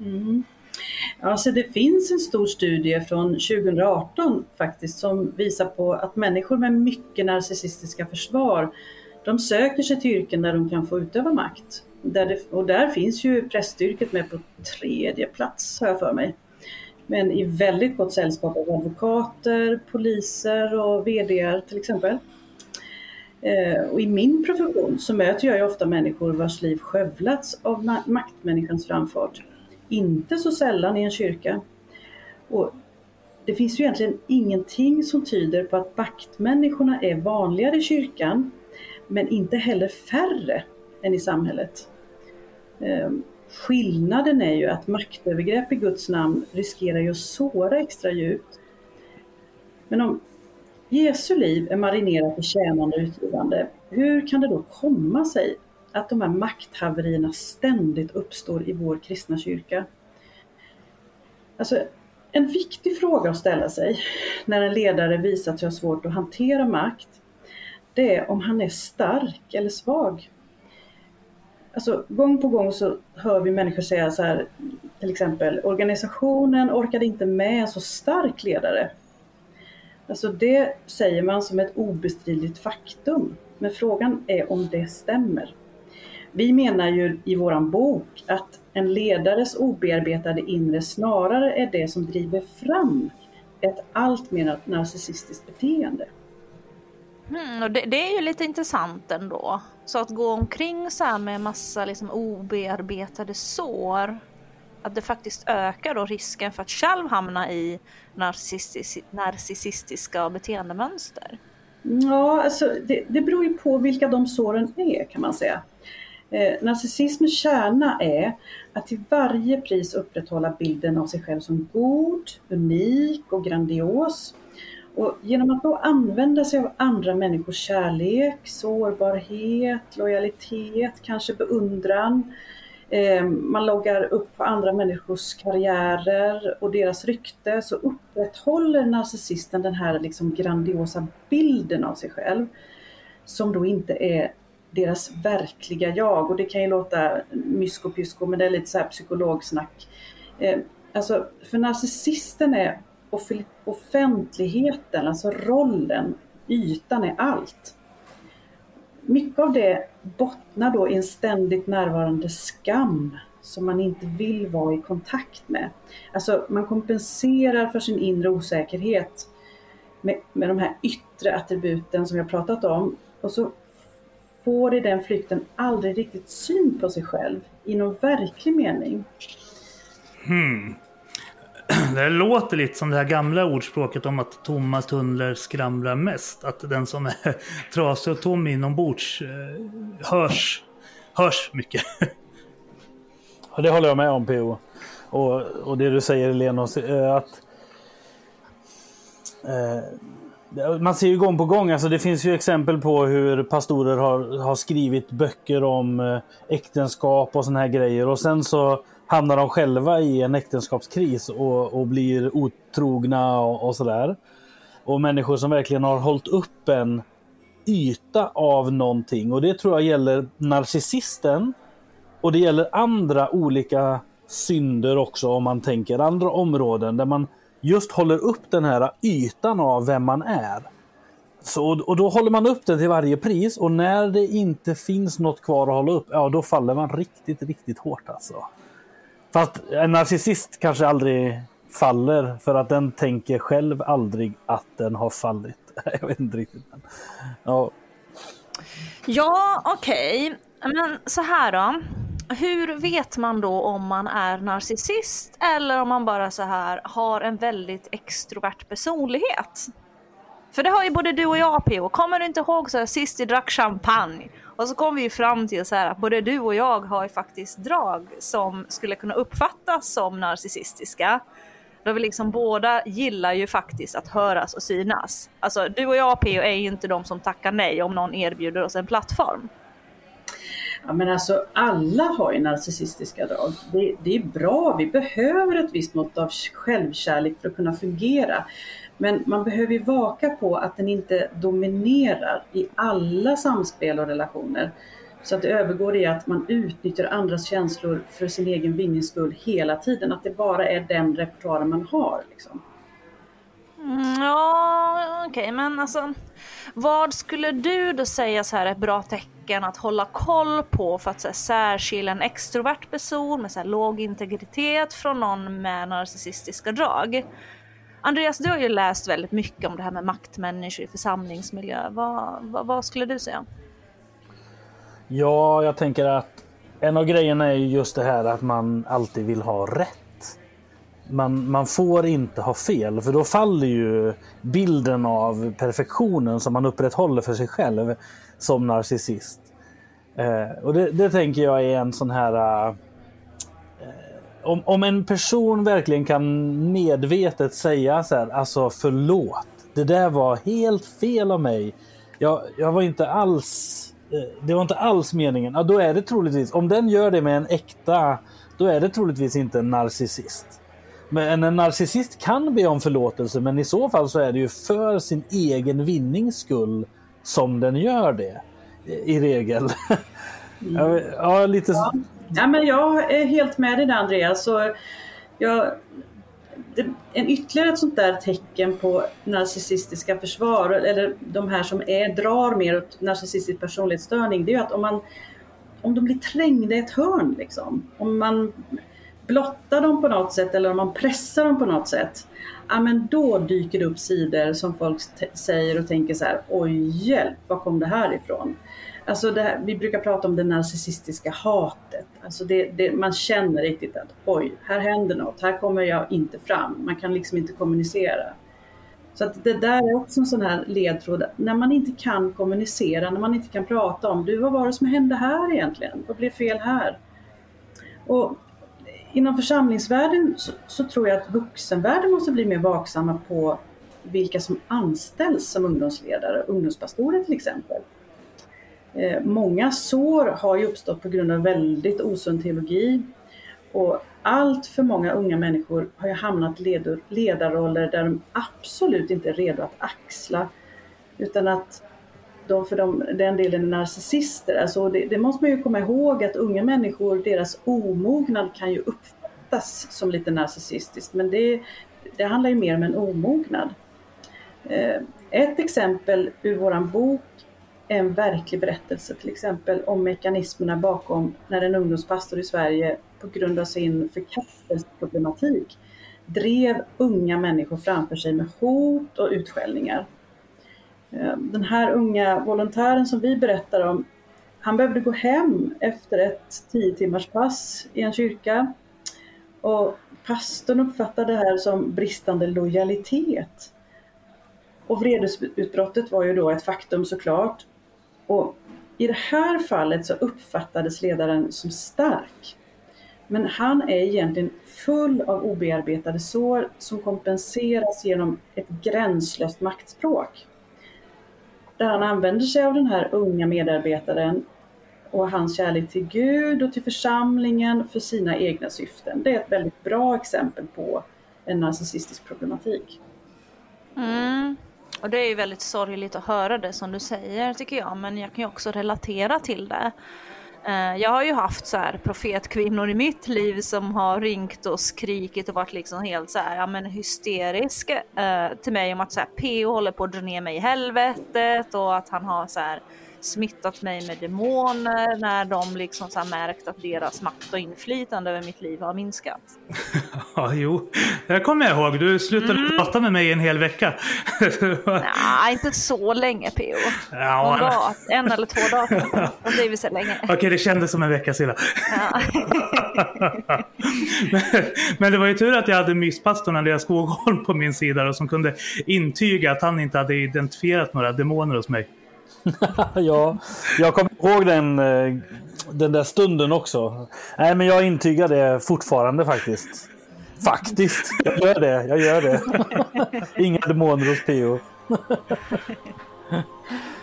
Mm. Alltså det finns en stor studie från 2018 faktiskt som visar på att människor med mycket narcissistiska försvar de söker sig till yrken där de kan få utöva makt. Där det, och där finns ju prästyrket med på tredje plats har jag för mig. Men i väldigt gott sällskap av advokater, poliser och VDR till exempel. Eh, och i min profession så möter jag ju ofta människor vars liv skövlats av maktmänniskans framfart. Inte så sällan i en kyrka. Och det finns ju egentligen ingenting som tyder på att maktmänniskorna är vanligare i kyrkan, men inte heller färre än i samhället. Eh, Skillnaden är ju att maktövergrepp i Guds namn riskerar ju att såra extra djupt. Men om Jesu liv är marinerat i tjänande och utgivande, hur kan det då komma sig att de här makthaverierna ständigt uppstår i vår kristna kyrka? Alltså, en viktig fråga att ställa sig när en ledare visat sig ha svårt att hantera makt, det är om han är stark eller svag. Alltså gång på gång så hör vi människor säga så här, till exempel organisationen orkade inte med en så stark ledare. Alltså det säger man som ett obestridligt faktum. Men frågan är om det stämmer. Vi menar ju i våran bok att en ledares obearbetade inre snarare är det som driver fram ett allt mer narcissistiskt beteende. Mm, och det, det, är ju lite intressant ändå. Så att gå omkring så här med massa liksom obearbetade sår. Att det faktiskt ökar då risken för att själv hamna i narcissis narcissistiska beteendemönster. Ja, alltså det, det beror ju på vilka de såren är kan man säga. Eh, narcissismens kärna är att till varje pris upprätthålla bilden av sig själv som god, unik och grandios. Och genom att då använda sig av andra människors kärlek, sårbarhet, lojalitet, kanske beundran. Eh, man loggar upp på andra människors karriärer och deras rykte så upprätthåller narcissisten den här liksom grandiosa bilden av sig själv som då inte är deras verkliga jag. Och det kan ju låta mysko pysko men det är lite så här psykologsnack. Eh, alltså för narcissisten är offentligheten, alltså rollen, ytan är allt. Mycket av det bottnar då i en ständigt närvarande skam som man inte vill vara i kontakt med. Alltså man kompenserar för sin inre osäkerhet med, med de här yttre attributen som jag pratat om och så får i den flykten aldrig riktigt syn på sig själv i någon verklig mening. Hmm. Det låter lite som det här gamla ordspråket om att tomma tunnlar skramlar mest. Att den som är trasig och tom inombords eh, hörs, hörs mycket. Ja, det håller jag med om PO. Och, och det du säger Lena, eh, att eh, man ser ju gång på gång, alltså det finns ju exempel på hur pastorer har, har skrivit böcker om eh, äktenskap och såna här grejer och sen så hamnar de själva i en äktenskapskris och, och blir otrogna och, och sådär. Och människor som verkligen har hållit upp en yta av någonting och det tror jag gäller narcissisten och det gäller andra olika synder också om man tänker andra områden där man just håller upp den här ytan av vem man är. Så, och då håller man upp den till varje pris och när det inte finns något kvar att hålla upp, ja då faller man riktigt, riktigt hårt alltså. Fast en narcissist kanske aldrig faller för att den tänker själv aldrig att den har fallit. Jag vet inte riktigt. Ja, ja okej. Okay. Men så här då hur vet man då om man är narcissist eller om man bara så här har en väldigt extrovert personlighet? För det har ju både du och jag P.O. Kommer du inte ihåg så här, sist vi drack champagne? Och så kom vi ju fram till så här att både du och jag har ju faktiskt drag som skulle kunna uppfattas som narcissistiska. Då vi liksom båda gillar ju faktiskt att höras och synas. Alltså du och jag P.O. är ju inte de som tackar nej om någon erbjuder oss en plattform. Ja, men alltså alla har ju narcissistiska drag. Det, det, är bra, vi behöver ett visst mått av självkärlek för att kunna fungera. Men man behöver ju vaka på att den inte dominerar i alla samspel och relationer. Så att det övergår i att man utnyttjar andras känslor för sin egen vinnings skull hela tiden. Att det bara är den repertoaren man har. Liksom. Mm, ja, okej, okay, men alltså vad skulle du då säga så här ett bra tecken att hålla koll på för att så här, särskilja en extrovert person med så här, låg integritet från någon med narcissistiska drag? Andreas, du har ju läst väldigt mycket om det här med maktmänniskor i församlingsmiljö. Vad, vad, vad skulle du säga? Ja, jag tänker att en av grejerna är just det här att man alltid vill ha rätt man, man får inte ha fel för då faller ju bilden av perfektionen som man upprätthåller för sig själv som narcissist. Eh, och det, det, tänker jag är en sån här... Eh, om, om en person verkligen kan medvetet säga så här, alltså förlåt, det där var helt fel av mig. Jag, jag var inte alls... Eh, det var inte alls meningen. Ja, då är det troligtvis, om den gör det med en äkta, då är det troligtvis inte en narcissist. Men en narcissist kan be om förlåtelse men i så fall så är det ju för sin egen vinnings skull som den gör det. I regel. Mm. ja, lite... Ja. Ja, men jag är helt med dig där Andreas. Så jag, det, en ytterligare ett sånt där tecken på narcissistiska försvar, eller de här som är, drar mer åt narcissistisk personlighetsstörning, det är ju att om, man, om de blir trängda i ett hörn, liksom, om man blottar dem på något sätt eller om man pressar dem på något sätt, ja men då dyker det upp sidor som folk säger och tänker så här, oj hjälp, var kom det här ifrån? Alltså det här, vi brukar prata om det narcissistiska hatet. Alltså det, det, man känner riktigt att oj, här händer något, här kommer jag inte fram. Man kan liksom inte kommunicera. Så att det där är också en sån här ledtråd. När man inte kan kommunicera, när man inte kan prata om du, vad var det som hände här egentligen? Vad blev fel här? Och inom församlingsvärlden så, så tror jag att vuxenvärlden måste bli mer vaksamma på vilka som anställs som ungdomsledare, ungdomspastorer till exempel. Eh, många sår har ju uppstått på grund av väldigt osund teologi. Och allt för många unga människor har ju hamnat i ledarroller där de absolut inte är redo att axla. Utan att de för dem, den delen är narcissister. Alltså det, det, måste man ju komma ihåg att unga människor, deras omognad kan ju uppfattas som lite narcissistiskt. Men det, det handlar ju mer om en omognad. Eh, ett exempel ur våran bok en verklig berättelse till exempel om mekanismerna bakom när en ungdomspastor i Sverige på grund av sin förkastelseproblematik drev unga människor framför sig med hot och utskällningar. Eh, den här unga volontären som vi berättar om, han behövde gå hem efter ett tio timmars pass i en kyrka. Och pastorn uppfattade det här som bristande lojalitet. Och vredesutbrottet var ju då ett faktum såklart. Och I det här fallet så uppfattades ledaren som stark. Men han är egentligen full av obearbetade sår som kompenseras genom ett gränslöst maktspråk. Där han använder sig av den här unga medarbetaren och hans kärlek till Gud och till församlingen för sina egna syften. Det är ett väldigt bra exempel på en narcissistisk problematik. Mm. Och det är ju väldigt sorgligt att höra det som du säger tycker jag, men jag kan ju också relatera till det. Eh, jag har ju haft så här profetkvinnor i mitt liv som har ringt och skrikit och varit liksom helt så här, ja men hysterisk eh, till mig om att så här, PO håller på att dra ner mig i helvetet och att han har så här smittat mig med demoner när de liksom så märkt att deras makt och inflytande över mitt liv har minskat. ja, jo, det kommer jag ihåg. Du slutade mm. prata med mig en hel vecka. Nej, inte så länge PO. Ja, Någon dag, en eller två dagar. Och det vill säga länge. Okej, det kändes som en vecka sedan. Ja. men, men, det var ju tur att jag hade myspastorn Andreas Skogholm på min sida och som kunde intyga att han inte hade identifierat några demoner hos mig. ja, jag kommer ihåg den, eh, den där stunden också. Nej, men jag intygar det fortfarande faktiskt. Faktiskt. Jag gör det. Jag gör det. Inga demoner hos Pio.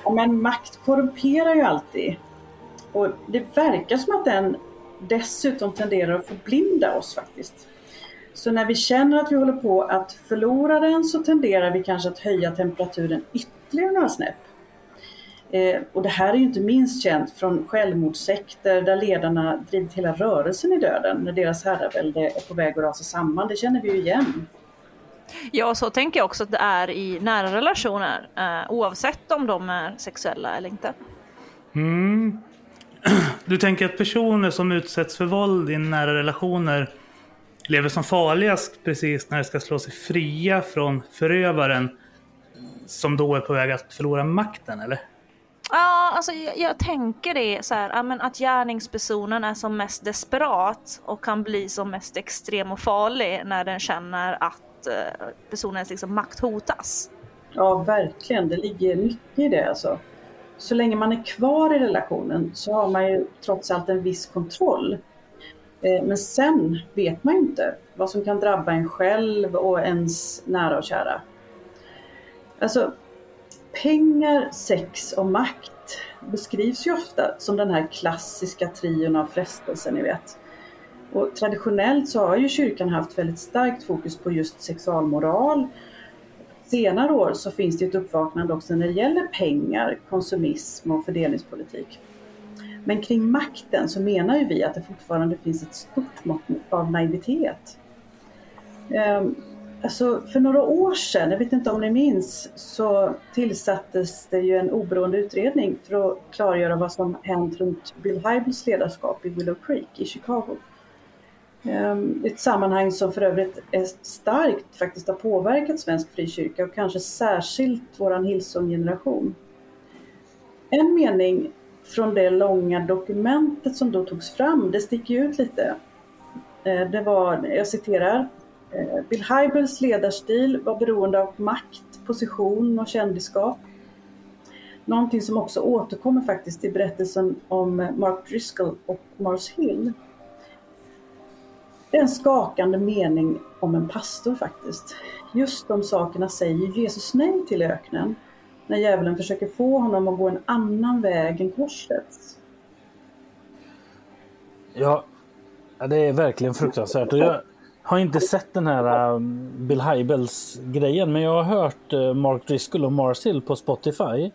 ja, men makt korrumperar ju alltid. Och det verkar som att den dessutom tenderar att förblinda oss faktiskt. Så när vi känner att vi håller på att förlora den så tenderar vi kanske att höja temperaturen ytterligare några snäpp. Eh, och det här är ju inte minst känt från självmordssekter där ledarna drivit hela rörelsen i döden när deras herravälde är på väg att rasa samman. Det känner vi ju igen. Ja, så tänker jag också att det är i nära relationer eh, oavsett om de är sexuella eller inte. Mm. Du tänker att personer som utsätts för våld i nära relationer lever som farligast precis när de ska slå sig fria från förövaren som då är på väg att förlora makten, eller? Ja, alltså jag, jag, tänker det så här, att gärningspersonen är som mest desperat och kan bli som mest extrem och farlig när den känner att eh, personens liksom, makt hotas. Ja, verkligen. Det ligger mycket i det alltså. Så länge man är kvar i relationen så har man ju trots allt en viss kontroll. Eh, men sen vet man ju inte vad som kan drabba en själv och ens nära och kära. Alltså, pengar, sex och makt beskrivs ju ofta som den här klassiska trion av frestelser, ni vet. Och traditionellt så har ju kyrkan haft väldigt starkt fokus på just sexualmoral. senare år så finns det ett uppvaknande också när det gäller pengar, konsumism och fördelningspolitik. Men kring makten så menar ju vi att det fortfarande finns ett stort mått av naivitet. Ehm, Alltså för några år sedan, jag vet inte om ni minns, så tillsattes det ju en oberoende utredning för att klargöra vad som hänt runt Bill Hybels ledarskap i Willow Creek i Chicago. Ehm, ett sammanhang som för övrigt är starkt faktiskt har påverkat svensk frikyrka och kanske särskilt våran Hillsong-generation. En mening från det långa dokumentet som då togs fram, det sticker ut lite. Ehm, det var, jag citerar, Eh, Bill Hybels ledarstil var beroende av makt, position och kändisskap. Någonting som också återkommer faktiskt i berättelsen om eh, Mark Driscoll och Mars Hill. Det är en skakande mening om en pastor faktiskt. Just de sakerna säger Jesus nej till i öknen när djävulen försöker få honom att gå en annan väg än korsets. Ja, ja, det är verkligen fruktansvärt. Och jag har inte sett den här um, Bill Hybels grejen, men jag har hört uh, Mark Driscoll och Mars Hill på Spotify.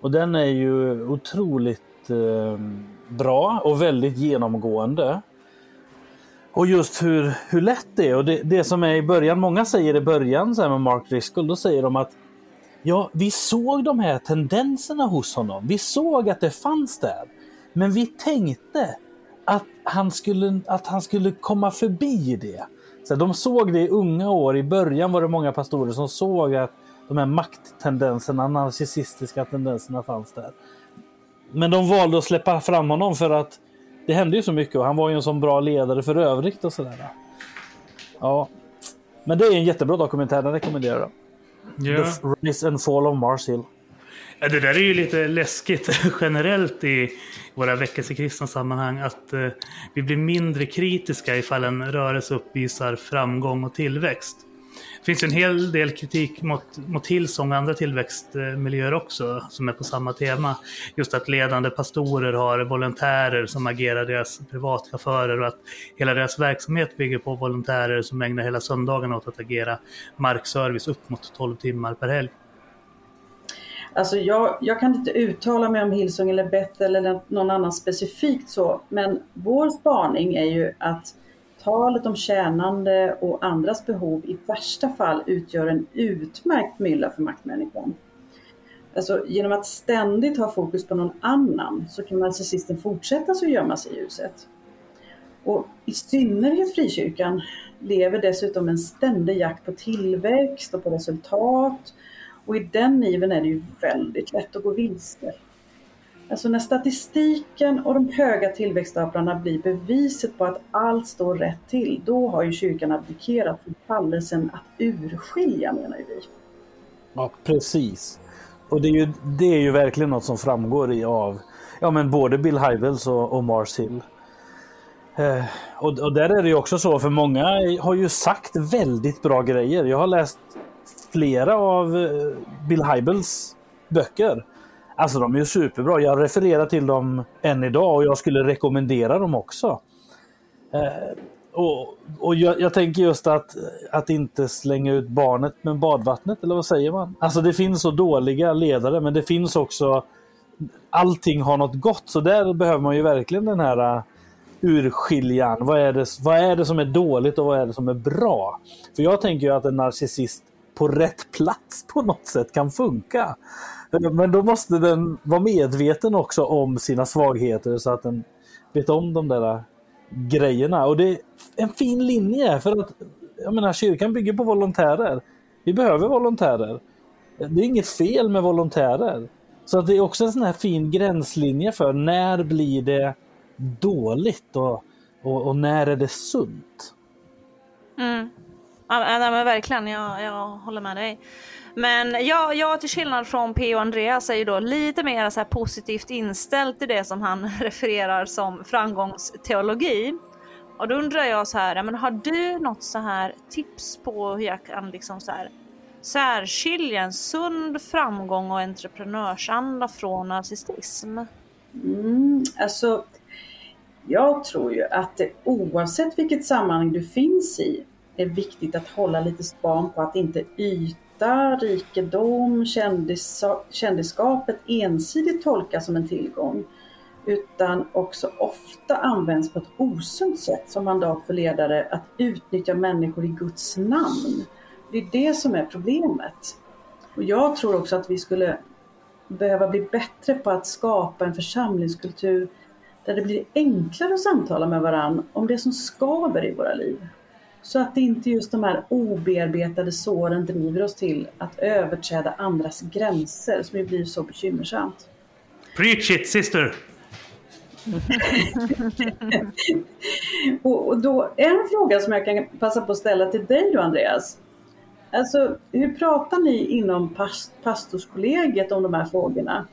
Och den är ju otroligt uh, bra och väldigt genomgående. Och just hur, hur lätt det är. Och det, det som är i början, många säger i början så här med Mark Driscoll, då säger de att ja, vi såg de här tendenserna hos honom. Vi såg att det fanns där. Men vi tänkte att han skulle, att han skulle komma förbi det. Så de såg det i unga år. I början var det många pastorer som såg att de här makttendenserna, narcissistiska tendenserna fanns där. Men de valde att släppa fram honom för att det hände ju så mycket och han var ju en sån bra ledare för övrigt och sådär. Ja, men det är en jättebra dokumentär, den rekommenderar jag. Ja. The Rise and Fall of Mars Hill. Ja, det där är ju lite läskigt generellt i våra väckelsekristna sammanhang. Att eh, vi blir mindre kritiska ifall en rörelse uppvisar framgång och tillväxt. Det finns en hel del kritik mot, mot Hillsong och andra tillväxtmiljöer också som är på samma tema. Just att ledande pastorer har volontärer som agerar deras privatchaufförer och att hela deras verksamhet bygger på volontärer som ägnar hela söndagarna åt att agera markservice upp mot 12 timmar per helg. Alltså jag, jag kan inte uttala mig om Hillsong eller Bethel eller någon annan specifikt så, men vår spaning är ju att talet om tjänande och andras behov i värsta fall utgör en utmärkt mylla för maktmänniskan. Alltså, genom att ständigt ha fokus på någon annan så kan narcissisten fortsätta att gömma sig i ljuset. Och i synnerhet frikyrkan lever dessutom en ständig jakt på tillväxt och på resultat och i den iven är det ju väldigt lätt att gå vilse. Alltså när statistiken och de höga tillväxtstaplarna blir beviset på att allt står rätt till, då har ju kyrkan abdikerat från kallelsen att urskilja menar ju vi. Ja, precis. Och det är ju, det är ju verkligen något som framgår i av ja, men både Bill Hybels och, och Mars Hill. Eh, och, och där är det ju också så, för många har ju sagt väldigt bra grejer. Jag har läst flera av eh, Bill Hybels böcker. Alltså de är ju superbra. Jag refererar till dem än idag och jag skulle rekommendera dem också. Eh, och och jag, jag, tänker just att, att inte slänga ut barnet med badvattnet, eller vad säger man? Alltså det finns så dåliga ledare, men det finns också... Allting har något gott, så där behöver man ju verkligen den här eh, urskiljan. Vad är, det, vad är det som är dåligt och vad är det som är bra? För jag tänker ju att en narcissist på rätt plats på något sätt kan funka. Eh, men då måste den vara medveten också om sina svagheter så att den vet om de där grejerna. Och det är en fin linje för att jag menar, kyrkan bygger på volontärer. Vi behöver volontärer. Det är inget fel med volontärer. Så att det är också en sån här fin gränslinje för när blir det dåligt och, och, och när är det sunt? Mm. Ja, men verkligen, jag, jag håller med dig. Men jag, jag till skillnad från P och Andreas är ju då lite mer så här positivt inställd till det som han refererar som framgångsteologi. Och då undrar jag så här, men har du något så här tips på hur jag kan liksom så här särskilja en sund framgång och entreprenörsanda från narcissism? Mm, alltså, jag tror ju att det, oavsett vilket sammanhang du finns i är viktigt att hålla lite span på att inte yta, rikedom, kändis, kändisskapet ensidigt tolkas som en tillgång utan också ofta används på ett osunt sätt som mandat för ledare att utnyttja människor i Guds namn. Det är det som är problemet. Och jag tror också att vi skulle behöva bli bättre på att skapa en församlingskultur där det blir enklare att samtala med varandra om det som skaver i våra liv. Så att inte just de här obearbetade såren driver oss till att överträda andras gränser som ju blir så bekymmersamt. Preach it sister! och då, en fråga som jag kan passa på att ställa till dig då Andreas. Alltså, hur pratar ni inom pastorskollegiet om de här frågorna?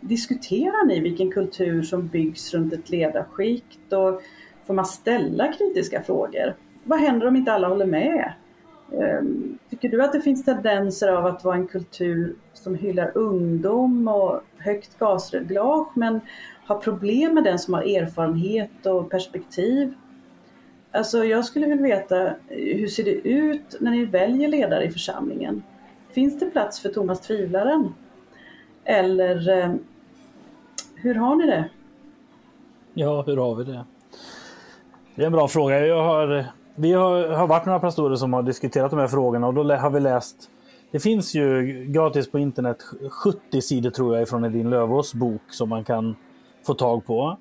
Diskuterar ni vilken kultur som byggs runt ett ledarskikt och får man ställa kritiska frågor? Vad händer om inte alla håller med? Ehm, tycker du att det finns tendenser av att vara en kultur som hyllar ungdom och högt gasreglage men har problem med den som har erfarenhet och perspektiv? Alltså jag skulle vilja veta, eh, hur ser det ut när ni väljer ledare i församlingen? Finns det plats för Thomas Tvivlaren? Eller eh, hur har ni det? Ja, hur har vi det? Det är en bra fråga. Jag har, vi har, har varit några pastorer som har diskuterat de här frågorna och då har vi läst det finns ju gratis på internet 70 sidor tror jag från Edin Lövås bok som man kan få tag på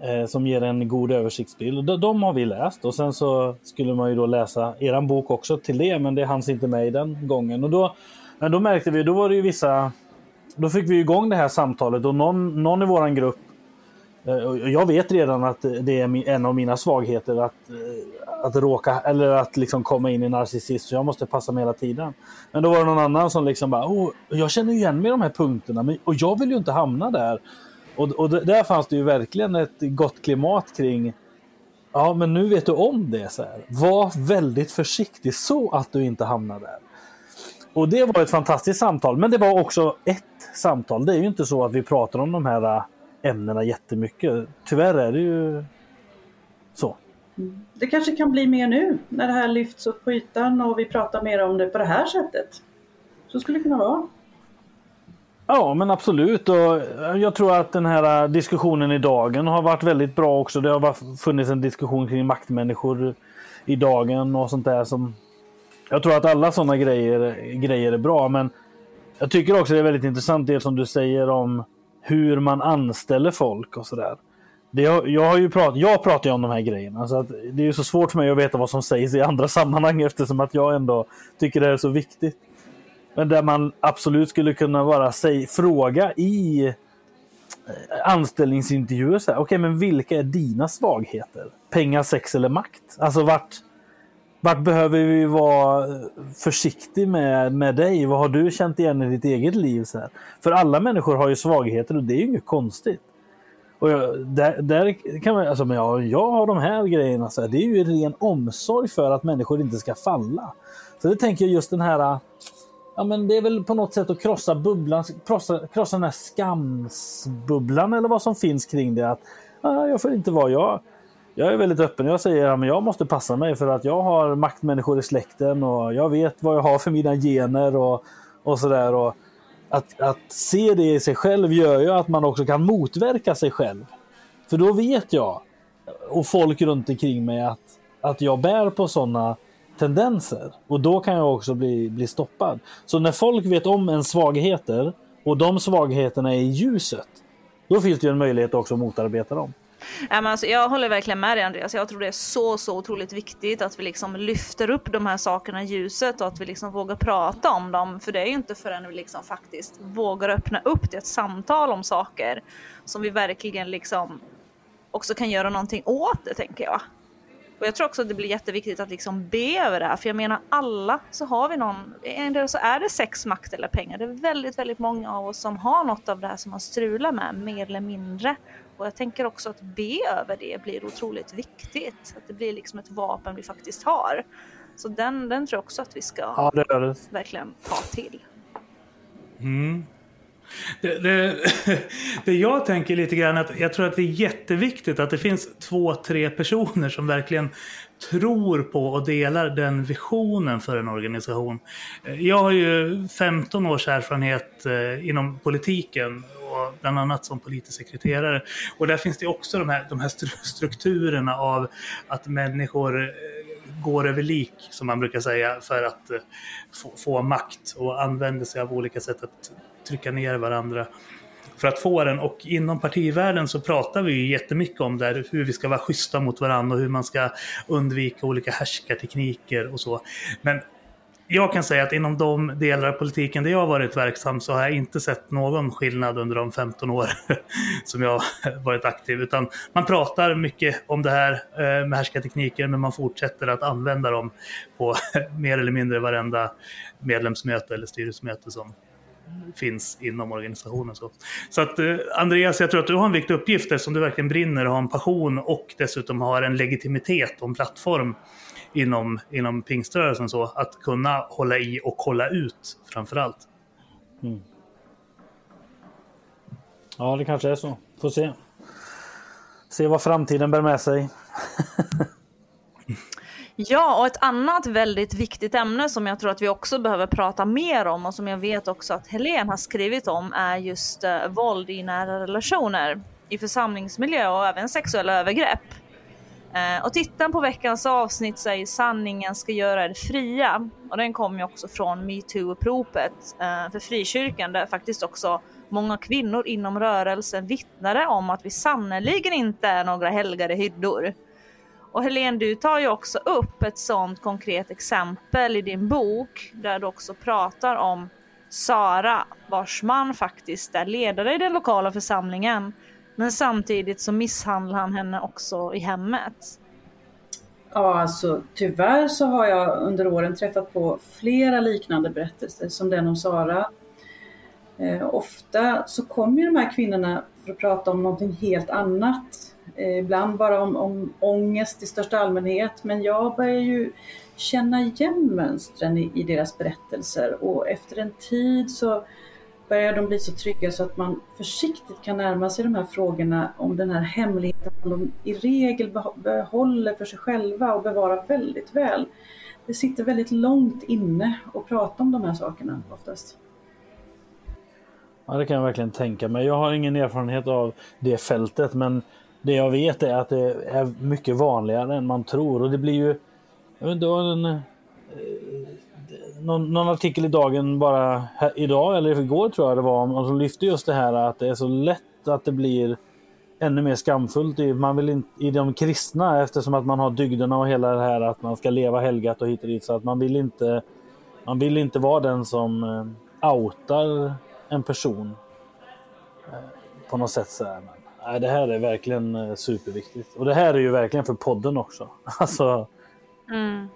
eh, som ger en god översiktsbild. De, de har vi läst och sen så skulle man ju då läsa eran bok också till det, men det hanns inte med i den gången. Och då, men då märkte vi, då var det ju vissa, då fick vi igång det här samtalet och någon, någon i våran grupp eh, jag vet redan att det är en av mina svagheter att, eh, att råka eller att liksom komma in i narcissism. Så jag måste passa mig hela tiden. Men då var det någon annan som liksom bara, oh, jag känner igen mig i de här punkterna men, och jag vill ju inte hamna där. Och, och där fanns det ju verkligen ett gott klimat kring Ja, men nu vet du om det. Så här. Var väldigt försiktig så att du inte hamnar där. Och det var ett fantastiskt samtal, men det var också ett samtal. Det är ju inte så att vi pratar om de här äh, ämnena jättemycket. Tyvärr är det ju så. Mm. Det kanske kan bli mer nu när det här lyfts upp på ytan och vi pratar mer om det på det här sättet. Så skulle det kunna vara. Ja, men absolut. Och jag tror att den här diskussionen i dagen har varit väldigt bra också. Det har funnits en diskussion kring maktmänniskor i dagen och sånt där. Som... Jag tror att alla sådana grejer, grejer är bra, men jag tycker också det är väldigt intressant det som du säger om hur man anställer folk och sådär. Jag, jag, har ju prat, jag pratar ju om de här grejerna, så att det är så svårt för mig att veta vad som sägs i andra sammanhang eftersom att jag ändå tycker det är så viktigt. Men där man absolut skulle kunna vara säg, fråga i eh, anställningsintervjuer. Okej, okay, men vilka är dina svagheter? Pengar, sex eller makt? Alltså vart, vart behöver vi vara eh, försiktig med, med dig? Vad har du känt igen i ditt eget liv? Så här? För alla människor har ju svagheter och det är ju inget konstigt. Och jag, där, där kan man, alltså, men jag, jag har de här grejerna, så här, det är ju ren omsorg för att människor inte ska falla. Så det tänker jag just den här Ja, men det är väl på något sätt att krossa bubblan, krossa, krossa den här skamsbubblan eller vad som finns kring det. Att ah, Jag får inte vara jag. Jag är väldigt öppen. Jag säger att ja, jag måste passa mig för att jag har maktmänniskor i släkten och jag vet vad jag har för mina gener och, och sådär. Att, att se det i sig själv gör ju att man också kan motverka sig själv. För då vet jag och folk runt omkring mig att, att jag bär på sådana tendenser. Och då kan jag också bli, bli stoppad. Så när folk vet om en svagheter och de svagheterna är i ljuset, då finns det ju en möjlighet också att motarbeta dem. Men alltså, jag håller verkligen med dig Andreas. Jag tror det är så, så otroligt viktigt att vi liksom lyfter upp de här sakerna i ljuset och att vi liksom vågar prata om dem. För det är ju inte förrän vi liksom faktiskt vågar öppna upp till ett samtal om saker som vi verkligen liksom också kan göra någonting åt det, tänker jag. Och jag tror också att det blir jätteviktigt att liksom be över det här, för jag menar alla så har vi någon, en så är det sex, makt eller pengar. Det är väldigt, väldigt många av oss som har något av det här som man strular med, mer eller mindre. Och jag tänker också att be över det blir otroligt viktigt, att det blir liksom ett vapen vi faktiskt har. Så den, den tror jag också att vi ska ja, det det. verkligen ta till. Mm. Det, det, det jag tänker lite grann att jag tror att det är jätteviktigt att det finns två, tre personer som verkligen tror på och delar den visionen för en organisation. Jag har ju 15 års erfarenhet eh, inom politiken och bland annat som politisk sekreterare. Och där finns det också de här, de här strukturerna av att människor eh, går över lik, som man brukar säga, för att eh, få, få makt och använder sig av olika sätt att trycka ner varandra för att få den. Och inom partivärlden så pratar vi ju jättemycket om det hur vi ska vara schyssta mot varandra och hur man ska undvika olika härskartekniker och så. Men jag kan säga att inom de delar av politiken där jag har varit verksam så har jag inte sett någon skillnad under de 15 år som jag har varit aktiv. Utan man pratar mycket om det här eh, med härskartekniker men man fortsätter att använda dem på mer eller mindre varenda medlemsmöte eller styrelsemöte som, finns inom organisationen. Så, så att eh, Andreas, jag tror att du har en viktig uppgift eftersom du verkligen brinner och har en passion och dessutom har en legitimitet och en plattform inom, inom pingströrelsen så att kunna hålla i och hålla ut framför allt. Mm. Ja, det kanske är så. Får se. Se vad framtiden bär med sig. Ja, och ett annat väldigt viktigt ämne som jag tror att vi också behöver prata mer om och som jag vet också att Helen har skrivit om är just uh, våld i nära relationer i församlingsmiljö och även sexuella övergrepp. Eh, och titeln på veckans avsnitt säger sanningen ska göra er fria och den kommer ju också från metoo-uppropet eh, för frikyrkan där faktiskt också många kvinnor inom rörelsen vittnade om att vi sannerligen inte är några helgade hyddor. Och Helene, du tar ju också upp ett sådant konkret exempel i din bok där du också pratar om Sara vars man faktiskt är ledare i den lokala församlingen. Men samtidigt så misshandlar han henne också i hemmet. Ja, alltså tyvärr så har jag under åren träffat på flera liknande berättelser som den om Sara. Eh, ofta så kommer ju de här kvinnorna för att prata om någonting helt annat Eh, ibland bara om, om ångest i största allmänhet. Men jag börjar ju känna igen mönstren i, i deras berättelser och efter en tid så börjar de bli så trygga så att man försiktigt kan närma sig de här frågorna om den här hemligheten som de i regel behåller för sig själva och bevarar väldigt väl. Det sitter väldigt långt inne att prata om de här sakerna oftast. Ja, det kan jag verkligen tänka mig. Jag har ingen erfarenhet av det fältet, men det jag vet är att det är mycket vanligare än man tror och det blir ju... Jag vet inte, en, eh, någon, någon, artikel i Dagen bara här, idag eller igår tror jag det var om, som lyfte just det här att det är så lätt att det blir ännu mer skamfullt i, man vill in, i de kristna eftersom att man har dygderna och hela det här att man ska leva helgat och hit och dit så att man vill inte man vill inte vara den som eh, outar en person eh, på något sätt. Så här. Nej, det här är verkligen eh, superviktigt. Och det här är ju verkligen för podden också. Alltså... Mm.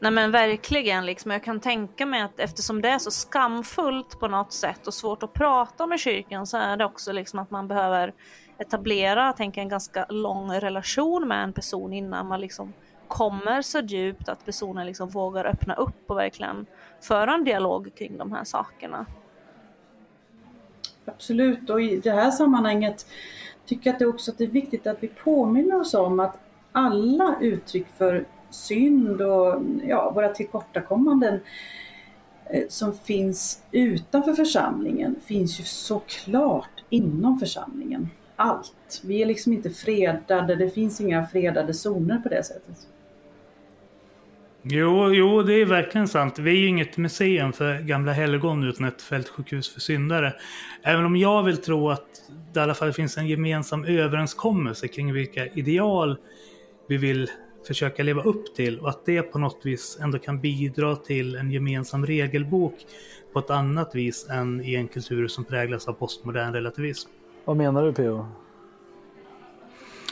Nej men verkligen, liksom. jag kan tänka mig att eftersom det är så skamfullt på något sätt och svårt att prata med kyrkan så är det också liksom att man behöver etablera tänka, en ganska lång relation med en person innan man liksom kommer så djupt att personen liksom vågar öppna upp och verkligen föra en dialog kring de här sakerna. Absolut, och i det här sammanhanget tycker jag att det också att det är viktigt att vi påminner oss om att alla uttryck för synd och ja, våra tillkortakommanden eh, som finns utanför församlingen finns ju såklart inom församlingen. Allt. Vi är liksom inte fredade, det finns inga fredade zoner på det sättet. Jo, jo, det är verkligen sant. Vi är ju inget museum för gamla helgon utan ett fältsjukhus för syndare. Även om jag vill tro att det i alla fall finns en gemensam överenskommelse kring vilka ideal vi vill försöka leva upp till och att det på något vis ändå kan bidra till en gemensam regelbok på ett annat vis än i en kultur som präglas av postmodern relativism. Vad menar du P.O.?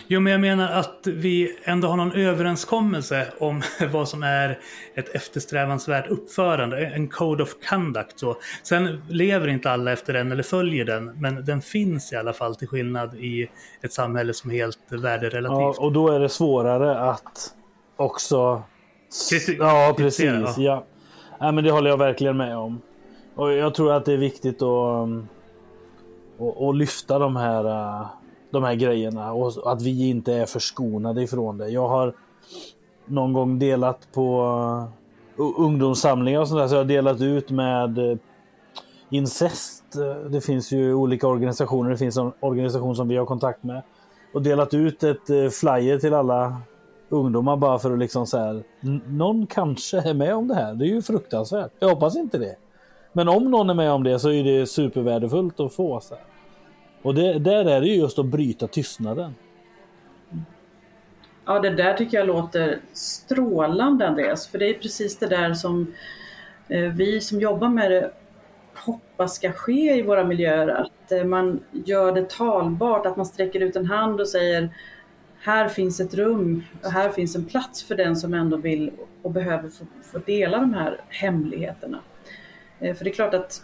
Jo, men jag menar att vi ändå har någon överenskommelse om vad som är ett eftersträvansvärt uppförande, en code of conduct. Så. Sen lever inte alla efter den eller följer den, men den finns i alla fall till skillnad i ett samhälle som är helt värderelativt. Ja, och då är det svårare att också... Kritik ja, precis. Ja. Ja. ja, men det håller jag verkligen med om. Och jag tror att det är viktigt att, um, att, att lyfta de här, uh, de här grejerna och att vi inte är förskonade ifrån det. Jag har någon gång delat på uh, ungdomssamlingar och sånt där. så jag har delat ut med eh, incest. Eh, det finns ju olika organisationer. Det finns en organisation som vi har kontakt med och delat ut ett eh, flyer till alla ungdomar bara för att liksom så här. Någon kanske är med om det här. Det är ju fruktansvärt. Jag hoppas inte det. Men om någon är med om det så är det supervärdefullt att få. Så här. Och det, där är det ju just att bryta tystnaden. Ja, det där tycker jag låter strålande Andreas, för det är precis det där som eh, vi som jobbar med det hoppas ska ske i våra miljöer. Att eh, man gör det talbart, att man sträcker ut en hand och säger här finns ett rum och här finns en plats för den som ändå vill och behöver få, få dela de här hemligheterna. Eh, för det är klart att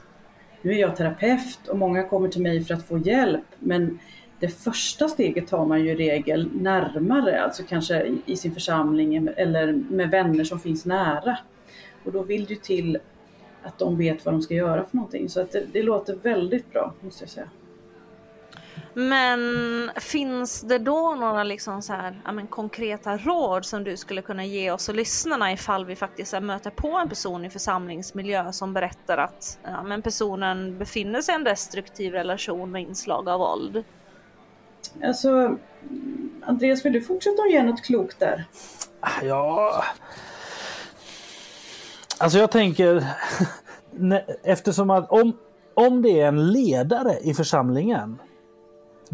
nu är jag terapeut och många kommer till mig för att få hjälp men det första steget tar man ju i regel närmare, alltså kanske i sin församling eller med vänner som finns nära. Och då vill det ju till att de vet vad de ska göra för någonting. Så att det, det låter väldigt bra, måste jag säga. Men finns det då några liksom så här, ja, men, konkreta råd som du skulle kunna ge oss och lyssnarna ifall vi faktiskt möter på en person i församlingsmiljö som berättar att ja, men personen befinner sig i en destruktiv relation med inslag av våld? Alltså, Andreas, vill du fortsätta att ge något klokt där? Ja... Alltså jag tänker, eftersom att om, om det är en ledare i församlingen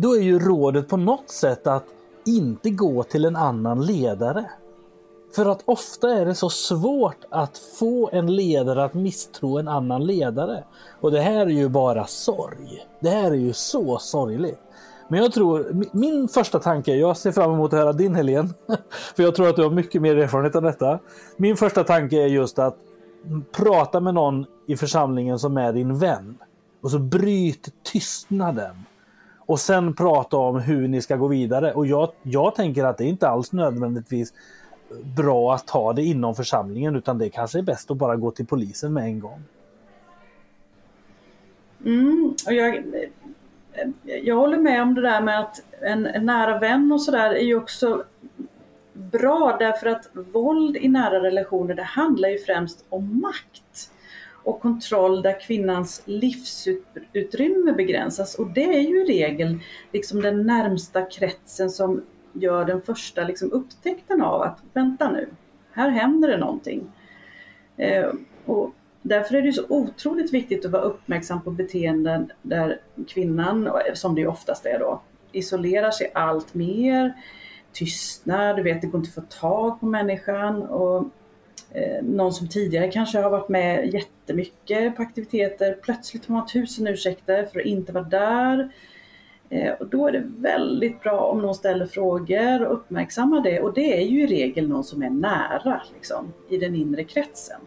då är ju rådet på något sätt att inte gå till en annan ledare. För att ofta är det så svårt att få en ledare att misstro en annan ledare. Och det här är ju bara sorg. Det här är ju så sorgligt. Men jag tror, min första tanke, jag ser fram emot att höra din Helene, för jag tror att du har mycket mer erfarenhet av detta. Min första tanke är just att prata med någon i församlingen som är din vän och så bryt tystnaden och sen prata om hur ni ska gå vidare. Och jag, jag tänker att det inte alls nödvändigtvis bra att ta det inom församlingen utan det kanske är bäst att bara gå till polisen med en gång. Mm, och jag, jag håller med om det där med att en, en nära vän och sådär är ju också bra därför att våld i nära relationer det handlar ju främst om makt och kontroll där kvinnans livsutrymme begränsas. Och det är ju i regel liksom den närmsta kretsen som gör den första liksom upptäckten av att vänta nu, här händer det någonting. Eh, och därför är det så otroligt viktigt att vara uppmärksam på beteenden där kvinnan, som det ju oftast är då, isolerar sig allt mer, tystnar, du vet det går inte att få tag på människan och Eh, någon som tidigare kanske har varit med jättemycket på aktiviteter. Plötsligt har man tusen ursäkter för att inte vara där. Eh, och då är det väldigt bra om någon ställer frågor och uppmärksammar det. Och det är ju i regel någon som är nära liksom, i den inre kretsen.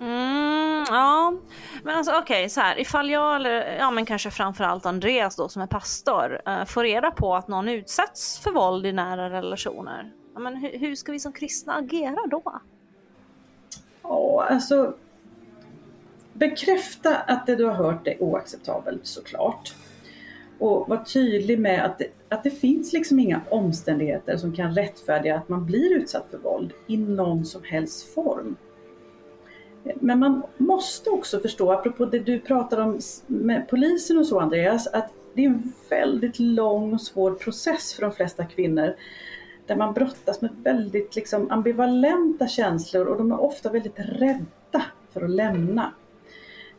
Mm, ja, men alltså okej okay, så här ifall jag eller ja men kanske framförallt Andreas då som är pastor eh, får reda på att någon utsätts för våld i nära relationer. Ja, men hur, hur ska vi som kristna agera då? Ja, alltså bekräfta att det du har hört är oacceptabelt såklart. Och var tydlig med att det, att det finns liksom inga omständigheter som kan rättfärdiga att man blir utsatt för våld i någon som helst form. Men man måste också förstå, apropå det du pratade om med polisen och så Andreas, att det är en väldigt lång och svår process för de flesta kvinnor där man brottas med väldigt liksom, ambivalenta känslor och de är ofta väldigt rädda för att lämna.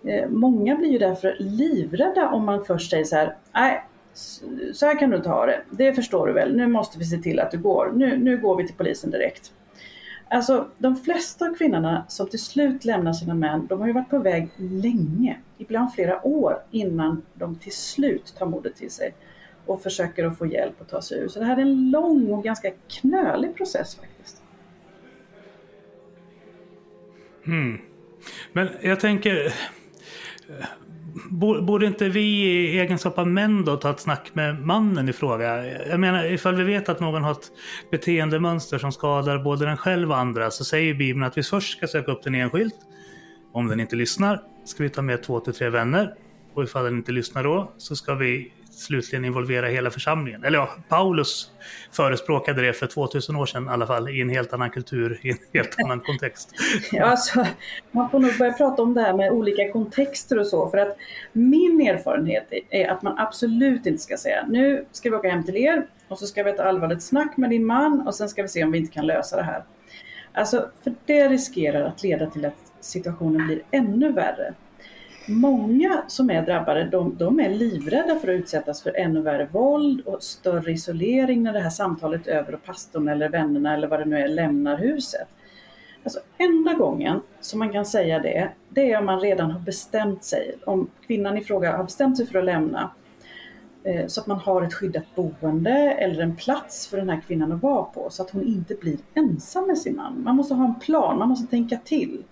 Eh, många blir ju därför livrädda om man först säger så här, nej, så här kan du inte ha det. Det förstår du väl, nu måste vi se till att du går. Nu, nu går vi till polisen direkt. Alltså de flesta av kvinnorna som till slut lämnar sina män, de har ju varit på väg länge, ibland flera år innan de till slut tar modet till sig och försöker att få hjälp att ta sig ur. Så det här är en lång och ganska knölig process faktiskt. Mm. Men jag tänker, borde inte vi i egenskap av män då ta ett snack med mannen i fråga? Jag menar ifall vi vet att någon har ett beteendemönster som skadar både den själv och andra så säger Bibeln att vi först ska söka upp den enskilt. Om den inte lyssnar ska vi ta med två till tre vänner. Och ifall den inte lyssnar då så ska vi slutligen involvera hela församlingen. Eller ja, Paulus förespråkade det för 2000 år sedan i alla fall i en helt annan kultur, i en helt annan kontext. Ja, alltså, man får nog börja prata om det här med olika kontexter och så. För att min erfarenhet är att man absolut inte ska säga nu ska vi åka hem till er och så ska vi ha ett allvarligt snack med din man och sen ska vi se om vi inte kan lösa det här. Alltså, för det riskerar att leda till att situationen blir ännu värre. Många som är drabbade, de, de, är livrädda för att utsättas för ännu värre våld och större isolering när det här samtalet är över och pastorn eller vännerna eller vad det nu är lämnar huset. Alltså enda gången som man kan säga det, det är om man redan har bestämt sig, om kvinnan i fråga har bestämt sig för att lämna, eh, så att man har ett skyddat boende eller en plats för den här kvinnan att vara på så att hon inte blir ensam med sin man. Man måste ha en plan, man måste tänka till.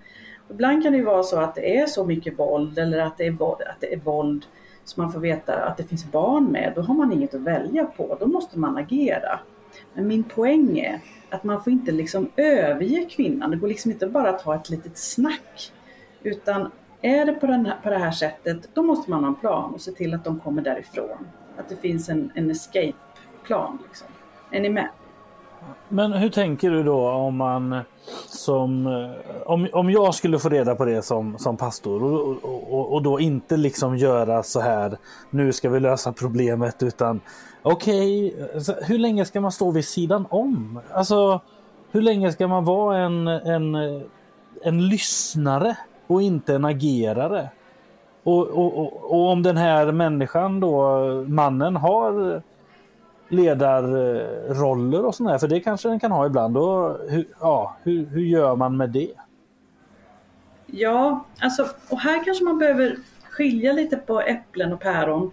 Ibland kan det ju vara så att det är så mycket våld eller att det är våld, att det är våld så man får veta att det finns barn med. Då har man inget att välja på. Då måste man agera. Men min poäng är att man får inte liksom överge kvinnan. Det går liksom inte bara att ha ett litet snack. Utan är det på, den här, på det här sättet, då måste man ha en plan och se till att de kommer därifrån. Att det finns en, en escape-plan. Liksom. Är ni med? Men hur tänker du då om man som eh, om, om jag skulle få reda på det som, som pastor och, och, och då inte liksom göra så här nu ska vi lösa problemet utan okej, okay, hur länge ska man stå vid sidan om? Alltså hur länge ska man vara en, en, en lyssnare och inte en agerare? Och, och, och, och om den här människan då, mannen har ledarroller och sådär, för det kanske den kan ha ibland. Och hur, ja, hur, hur gör man med det? Ja, alltså, och här kanske man behöver skilja lite på äpplen och päron.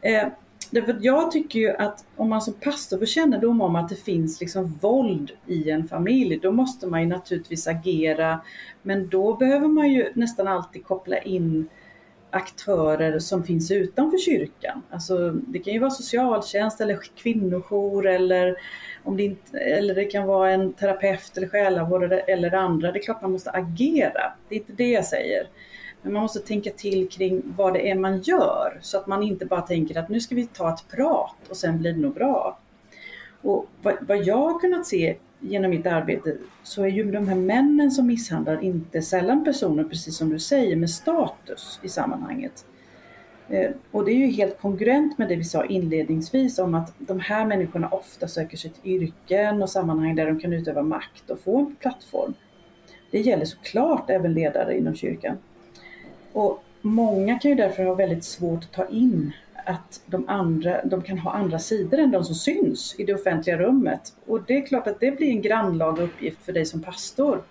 Eh, därför jag tycker ju att om man som pastor får kännedom om att det finns liksom våld i en familj, då måste man ju naturligtvis agera. Men då behöver man ju nästan alltid koppla in aktörer som finns utanför kyrkan. Alltså, det kan ju vara socialtjänst eller kvinnojour eller, om det, inte, eller det kan vara en terapeut eller själavårdare eller andra. Det är klart man måste agera, det är inte det jag säger. Men man måste tänka till kring vad det är man gör så att man inte bara tänker att nu ska vi ta ett prat och sen blir det nog bra. Och vad, vad jag har kunnat se genom mitt arbete så är ju de här männen som misshandlar inte sällan personer, precis som du säger, med status i sammanhanget. Eh, och det är ju helt kongruent med det vi sa inledningsvis om att de här människorna ofta söker sig till yrken och sammanhang där de kan utöva makt och få en plattform. Det gäller såklart även ledare inom kyrkan. Och många kan ju därför ha väldigt svårt att ta in att de, andra, de kan ha andra sidor än de som syns i det offentliga rummet. Och det är klart att det blir en grannlaga uppgift för dig som pastor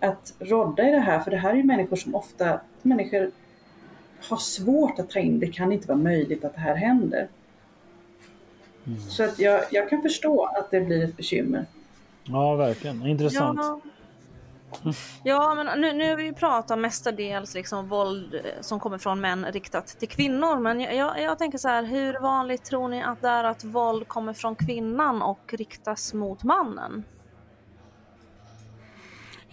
att rodda i det här, för det här är ju människor som ofta människor har svårt att ta in. Det kan inte vara möjligt att det här händer. Mm. Så att jag, jag kan förstå att det blir ett bekymmer. Ja, verkligen. Intressant. Ja. Ja, men nu, nu har vi ju pratat mestadels liksom våld eh, som kommer från män riktat till kvinnor. Men jag, jag, jag, tänker så här, hur vanligt tror ni att det är att våld kommer från kvinnan och riktas mot mannen?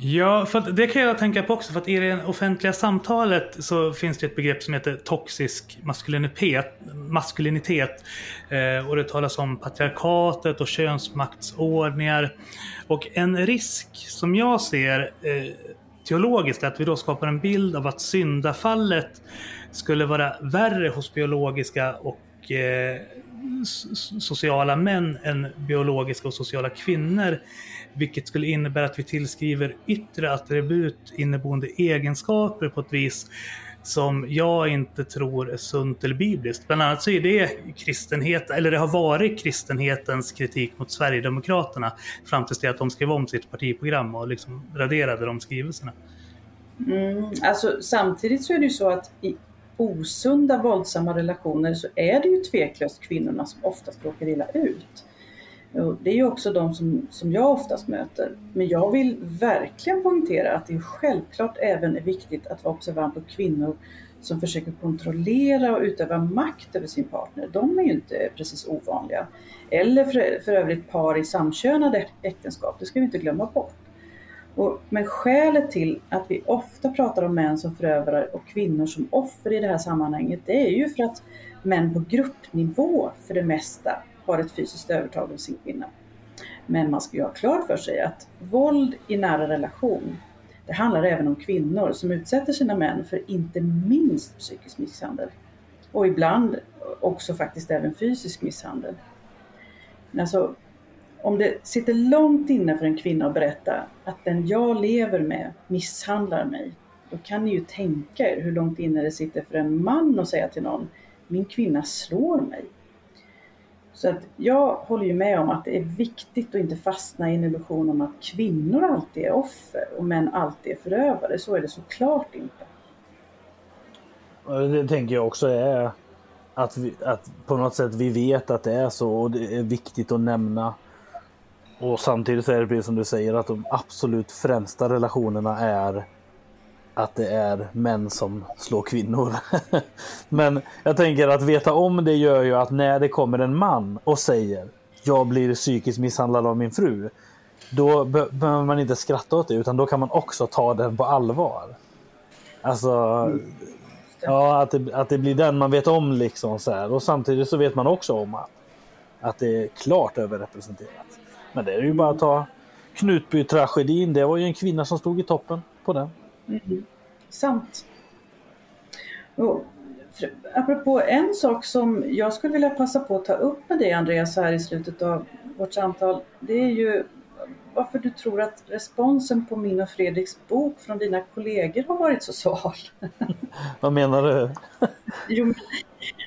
Ja, för det kan jag tänka på också. För att i det offentliga samtalet så finns det ett begrepp som heter toxisk maskulinitet. maskulinitet eh, och det talas om patriarkatet och könsmaktsordningar. Och en risk som jag ser eh, teologiskt är att vi då skapar en bild av att syndafallet skulle vara värre hos biologiska och eh, sociala män än biologiska och sociala kvinnor. Vilket skulle innebära att vi tillskriver yttre attribut inneboende egenskaper på ett vis som jag inte tror är sunt eller bibliskt. Bland annat så är det kristenhet, eller det har varit kristenhetens kritik mot Sverigedemokraterna fram tills det att de skrev om sitt partiprogram och liksom raderade de skrivelserna. Mm, alltså, samtidigt så är det ju så att i osunda våldsamma relationer så är det ju tveklöst kvinnorna som oftast råkar illa ut. Det är ju också de som, som jag oftast möter. Men jag vill verkligen poängtera att det självklart även är viktigt att vara observant på kvinnor som försöker kontrollera och utöva makt över sin partner. De är ju inte precis ovanliga. Eller för, för övrigt par i samkönade äktenskap, det ska vi inte glömma bort. Och, men skälet till att vi ofta pratar om män som förövare och kvinnor som offer i det här sammanhanget, det är ju för att män på gruppnivå för det mesta har ett fysiskt övertag av sin kvinna. Men man ska ju ha klart för sig att våld i nära relation, det handlar även om kvinnor som utsätter sina män för inte minst psykisk misshandel. Och ibland också faktiskt även fysisk misshandel. Men alltså, om det sitter långt inne för en kvinna att berätta att den jag lever med misshandlar mig, då kan ni ju tänka er hur långt inne det sitter för en man att säga till någon, min kvinna slår mig. Så att jag håller ju med om att det är viktigt att inte fastna i en illusion om att kvinnor alltid är offer och män alltid är förövare. Så är det såklart inte. Det tänker jag också är att, vi, att på något sätt vi vet att det är så och det är viktigt att nämna. Och samtidigt så är det precis som du säger att de absolut främsta relationerna är att det är män som slår kvinnor. Men jag tänker att veta om det gör ju att när det kommer en man och säger jag blir psykiskt misshandlad av min fru. Då be behöver man inte skratta åt det utan då kan man också ta den på allvar. Alltså, ja, att det, att det blir den man vet om liksom så här. Och samtidigt så vet man också om att, att det är klart överrepresenterat. Men det är ju bara att ta Knutby-tragedin. Det var ju en kvinna som stod i toppen på den. Mm. Sant. Och, apropå en sak som jag skulle vilja passa på att ta upp med dig Andreas här i slutet av vårt samtal. Det är ju varför du tror att responsen på min och Fredriks bok från dina kollegor har varit så sval. Vad menar du? jo,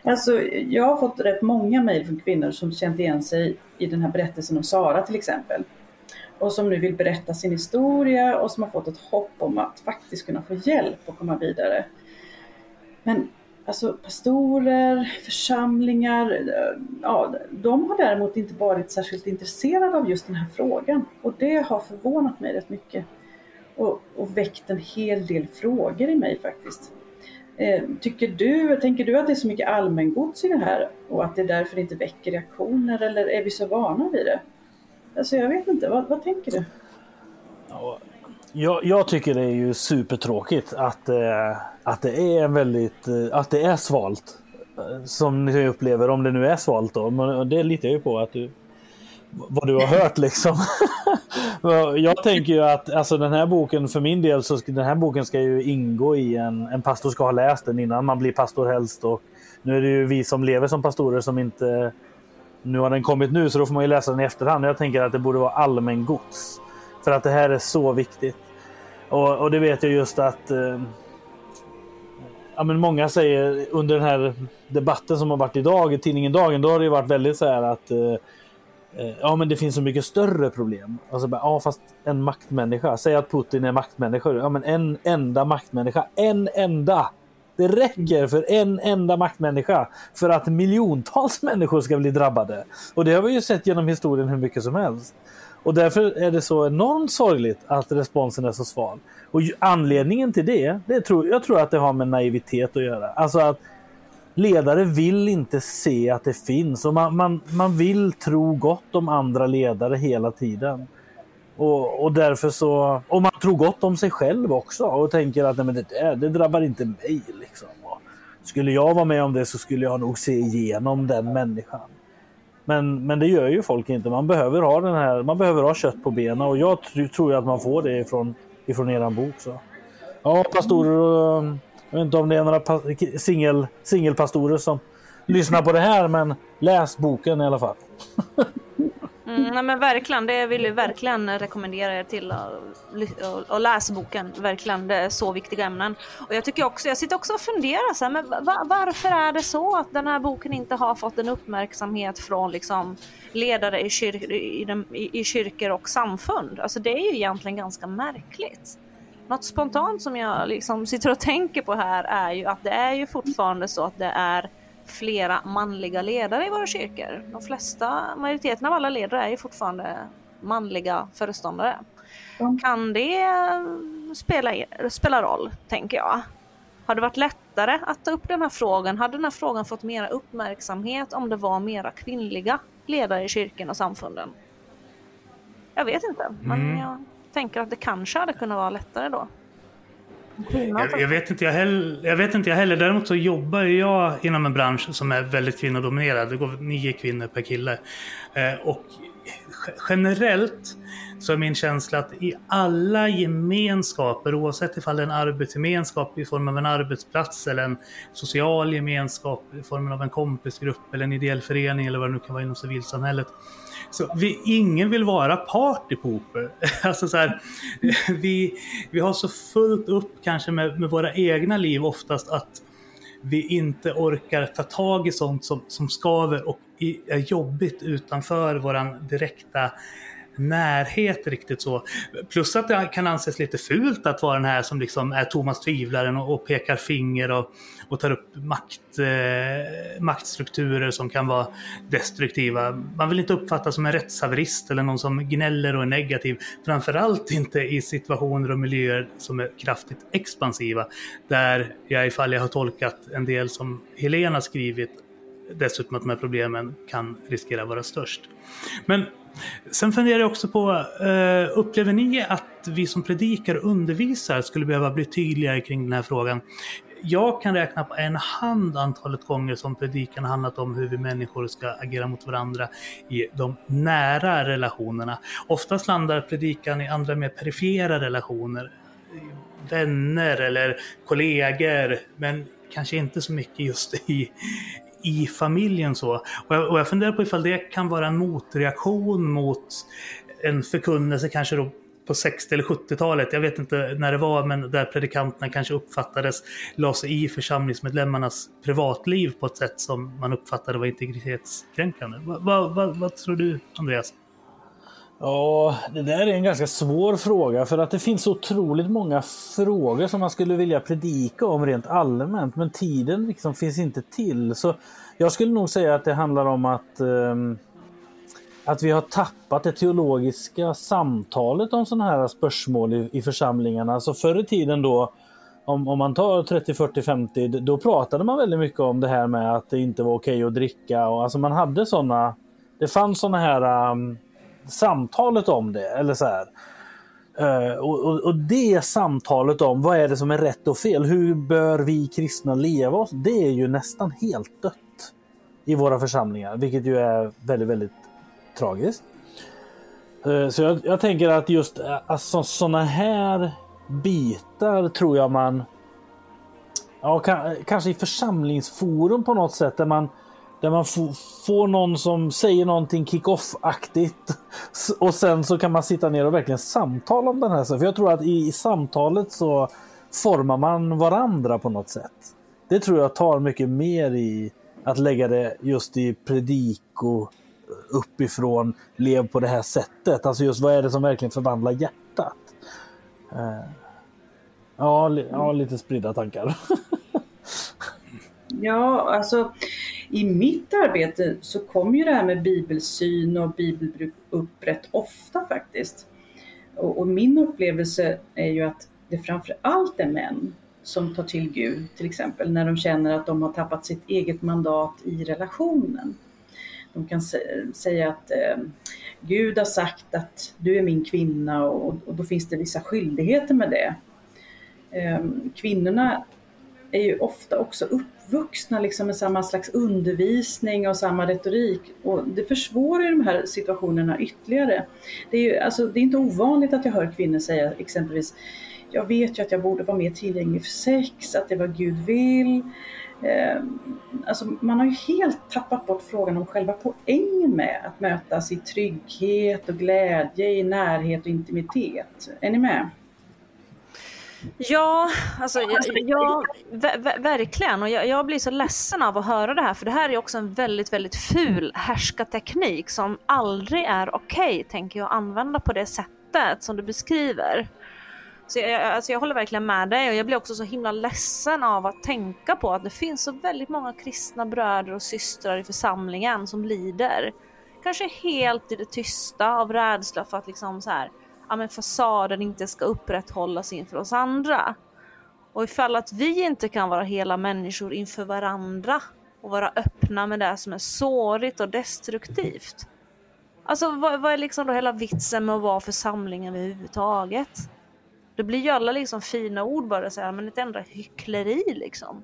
alltså, jag har fått rätt många mejl från kvinnor som känt igen sig i den här berättelsen om Sara till exempel och som nu vill berätta sin historia och som har fått ett hopp om att faktiskt kunna få hjälp och komma vidare. Men alltså pastorer, församlingar, eh, ja, de har däremot inte varit särskilt intresserade av just den här frågan och det har förvånat mig rätt mycket och, och väckt en hel del frågor i mig faktiskt. Eh, tycker du, tänker du att det är så mycket allmängods i det här och att det därför inte väcker reaktioner eller är vi så vana vid det? Alltså jag vet inte, vad, vad tänker du? Jag, jag, tycker det är ju supertråkigt att, eh, att det är väldigt, eh, att det är svalt. Eh, som ni upplever, om det nu är svalt då. Men eh, det litar jag ju på att du, vad du har hört liksom. jag tänker ju att alltså, den här boken, för min del, så ska, den här boken ska ju ingå i en, en pastor ska ha läst den innan man blir pastor helst. Och nu är det ju vi som lever som pastorer som inte nu har den kommit nu så då får man ju läsa den i efterhand. Jag tänker att det borde vara allmän gods. För att det här är så viktigt. Och, och det vet jag just att eh, ja, men många säger under den här debatten som har varit idag i tidningen Dagen, då har det varit väldigt så här att eh, eh, ja, men det finns så mycket större problem. Alltså, ja, fast en maktmänniska. Säg att Putin är maktmänniska. Ja, men en enda maktmänniska. En enda det räcker för en enda maktmänniska för att miljontals människor ska bli drabbade. Och det har vi ju sett genom historien hur mycket som helst. Och därför är det så enormt sorgligt att responsen är så sval. Och anledningen till det, det tror, jag tror att det har med naivitet att göra. Alltså att ledare vill inte se att det finns och man, man, man vill tro gott om andra ledare hela tiden. Och, och därför så, och man tror gott om sig själv också och tänker att nej, men det, det drabbar inte mig. Liksom. Och skulle jag vara med om det så skulle jag nog se igenom den människan. Men, men det gör ju folk inte. Man behöver ha den här, man behöver ha kött på benen och jag tror att man får det ifrån, ifrån eran bok. Så. Ja, pastorer jag vet inte om det är några singel, singelpastorer som lyssnar på det här, men läs boken i alla fall. Mm, nej men verkligen, det vill jag verkligen rekommendera er till att, att läsa boken. Verkligen, det är så viktiga ämnen. Och jag tycker också, jag sitter också och funderar så här, men varför är det så att den här boken inte har fått en uppmärksamhet från liksom ledare i, kyr, i, den, i, i kyrkor och samfund? Alltså det är ju egentligen ganska märkligt. Något spontant som jag liksom sitter och tänker på här är ju att det är ju fortfarande så att det är flera manliga ledare i våra kyrkor. De flesta, majoriteten av alla ledare är ju fortfarande manliga föreståndare. Mm. Kan det spela, spela roll, tänker jag? Har det varit lättare att ta upp den här frågan? Hade den här frågan fått mera uppmärksamhet om det var mera kvinnliga ledare i kyrkan och samfunden? Jag vet inte, men mm. jag tänker att det kanske hade kunnat vara lättare då. Jag, jag, vet inte jag, heller, jag vet inte jag heller. Däremot så jobbar jag inom en bransch som är väldigt kvinnodominerad. Det går nio kvinnor per kille. Eh, och ge- generellt så är min känsla att i alla gemenskaper, oavsett ifall det är en arbetsgemenskap i form av en arbetsplats eller en social gemenskap i form av en kompisgrupp eller en ideell förening eller vad det nu kan vara inom civilsamhället. Så vi, ingen vill vara partypooper. Alltså så här, vi, vi har så fullt upp kanske med, med våra egna liv oftast att vi inte orkar ta tag i sånt som, som skaver och är jobbigt utanför våran direkta närhet riktigt så. Plus att det kan anses lite fult att vara den här som liksom är Thomas Tvivlaren och, och pekar finger och, och tar upp makt, eh, maktstrukturer som kan vara destruktiva. Man vill inte uppfattas som en rättshaverist eller någon som gnäller och är negativ. Framförallt inte i situationer och miljöer som är kraftigt expansiva. Där jag, ifall jag har tolkat en del som Helena skrivit, dessutom att de här problemen kan riskera att vara störst. Men sen funderar jag också på, eh, upplever ni att vi som predikar och undervisar skulle behöva bli tydligare kring den här frågan? Jag kan räkna på en hand antalet gånger som predikan handlat om hur vi människor ska agera mot varandra i de nära relationerna. Oftast landar predikan i andra mer perifera relationer. Vänner eller kollegor, men kanske inte så mycket just i, i familjen så. Och jag, och jag funderar på ifall det kan vara en motreaktion mot en förkunnelse kanske då på 60 eller 70-talet, jag vet inte när det var, men där predikanterna kanske uppfattades la sig i församlingsmedlemmarnas privatliv på ett sätt som man uppfattade var integritetskränkande. Vad va, va, vad tror du, Andreas? Ja, det där är en ganska svår fråga för att det finns så otroligt många frågor som man skulle vilja predika om rent allmänt men tiden liksom finns inte till. Så jag skulle nog säga att det handlar om att, um, att vi har tappat det teologiska samtalet om sådana här spörsmål i, i församlingarna. Så förr i tiden då om, om man tar 30, 40, 50 då pratade man väldigt mycket om det här med att det inte var okej att dricka och alltså man hade sådana det fanns sådana här um, samtalet om det. Eller så här. Eh, och, och, och det samtalet om vad är det som är rätt och fel, hur bör vi kristna leva oss? Det är ju nästan helt dött i våra församlingar, vilket ju är väldigt, väldigt tragiskt. Eh, så jag, jag tänker att just eh, alltså, sådana här bitar tror jag man Ja, kanske i församlingsforum på något sätt där man där man får någon som säger någonting kick-off-aktigt och sen så kan man sitta ner och verkligen samtala om den här. För jag tror att i, samtalet så formar man varandra på något sätt. Det tror jag tar mycket mer i att lägga det just i prediko uppifrån, lev på det här sättet. Alltså just vad är det som verkligen förvandlar hjärtat? Eh, ja, li- ja, lite spridda tankar. Ja, alltså i mitt arbete så kommer ju det här med bibelsyn och bibelbruk upp rätt ofta faktiskt. Och, och min upplevelse är ju att det framför allt är män som tar till Gud till exempel när de känner att de har tappat sitt eget mandat i relationen. De kan säga att eh, Gud har sagt att du är min kvinna och, och då finns det vissa skyldigheter med det. Eh, kvinnorna är ju ofta också vuxna liksom med samma slags undervisning och samma retorik och det försvårar ju de här situationerna ytterligare. Det är, ju, alltså, det är inte ovanligt att jag hör kvinnor säga exempelvis jag vet ju att jag borde vara mer tillgänglig för sex, att det är vad Gud vill. Eh, alltså man har ju helt tappat bort frågan om själva poängen med att mötas i trygghet och glädje, i närhet och intimitet. Är ni med? Ja, alltså, jag, jag, ver- verkligen. Och jag, jag blir så ledsen av att höra det här, för det här är också en väldigt, väldigt ful härskarteknik som aldrig är okej, tänker jag, att använda på det sättet som du beskriver. Så jag, jag- alltså jag håller verkligen med dig och jag blir också så himla ledsen av att tänka på att det finns så väldigt många kristna bröder och systrar i församlingen som lider. Kanske helt i det tysta av rädsla för att liksom så här, ja, men fasaden inte ska upprätthållas inför oss andra. Och ifall att vi inte kan vara hela människor inför varandra och vara öppna med det som är sårigt och destruktivt. Alltså vad, vad är liksom då hela vitsen med att vara församlingen överhuvudtaget? Det blir ju alla liksom fina ord bara så här, men ett enda hyckleri liksom.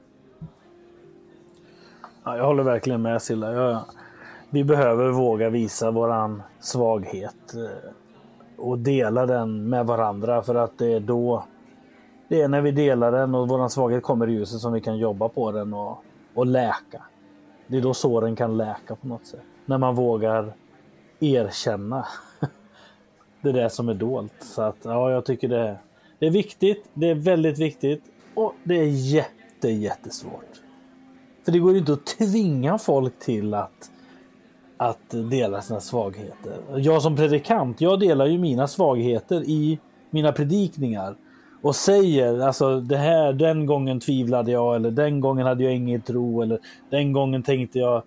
Ja, jag håller verkligen med Silla. Jag, vi behöver våga visa våran svaghet eh, och dela den med varandra för att det är då det är när vi delar den och våran svaghet kommer i ljuset som vi kan jobba på den och, och läka. Det är då såren kan läka på något sätt. När man vågar erkänna det där som är dolt. Så att ja, jag tycker det, det är viktigt. Det är väldigt viktigt och det är jätte, jättesvårt. För det går ju inte att tvinga folk till att, att dela sina svagheter. Jag som predikant, jag delar ju mina svagheter i mina predikningar och säger alltså det här, den gången tvivlade jag eller den gången hade jag ingen tro eller den gången tänkte jag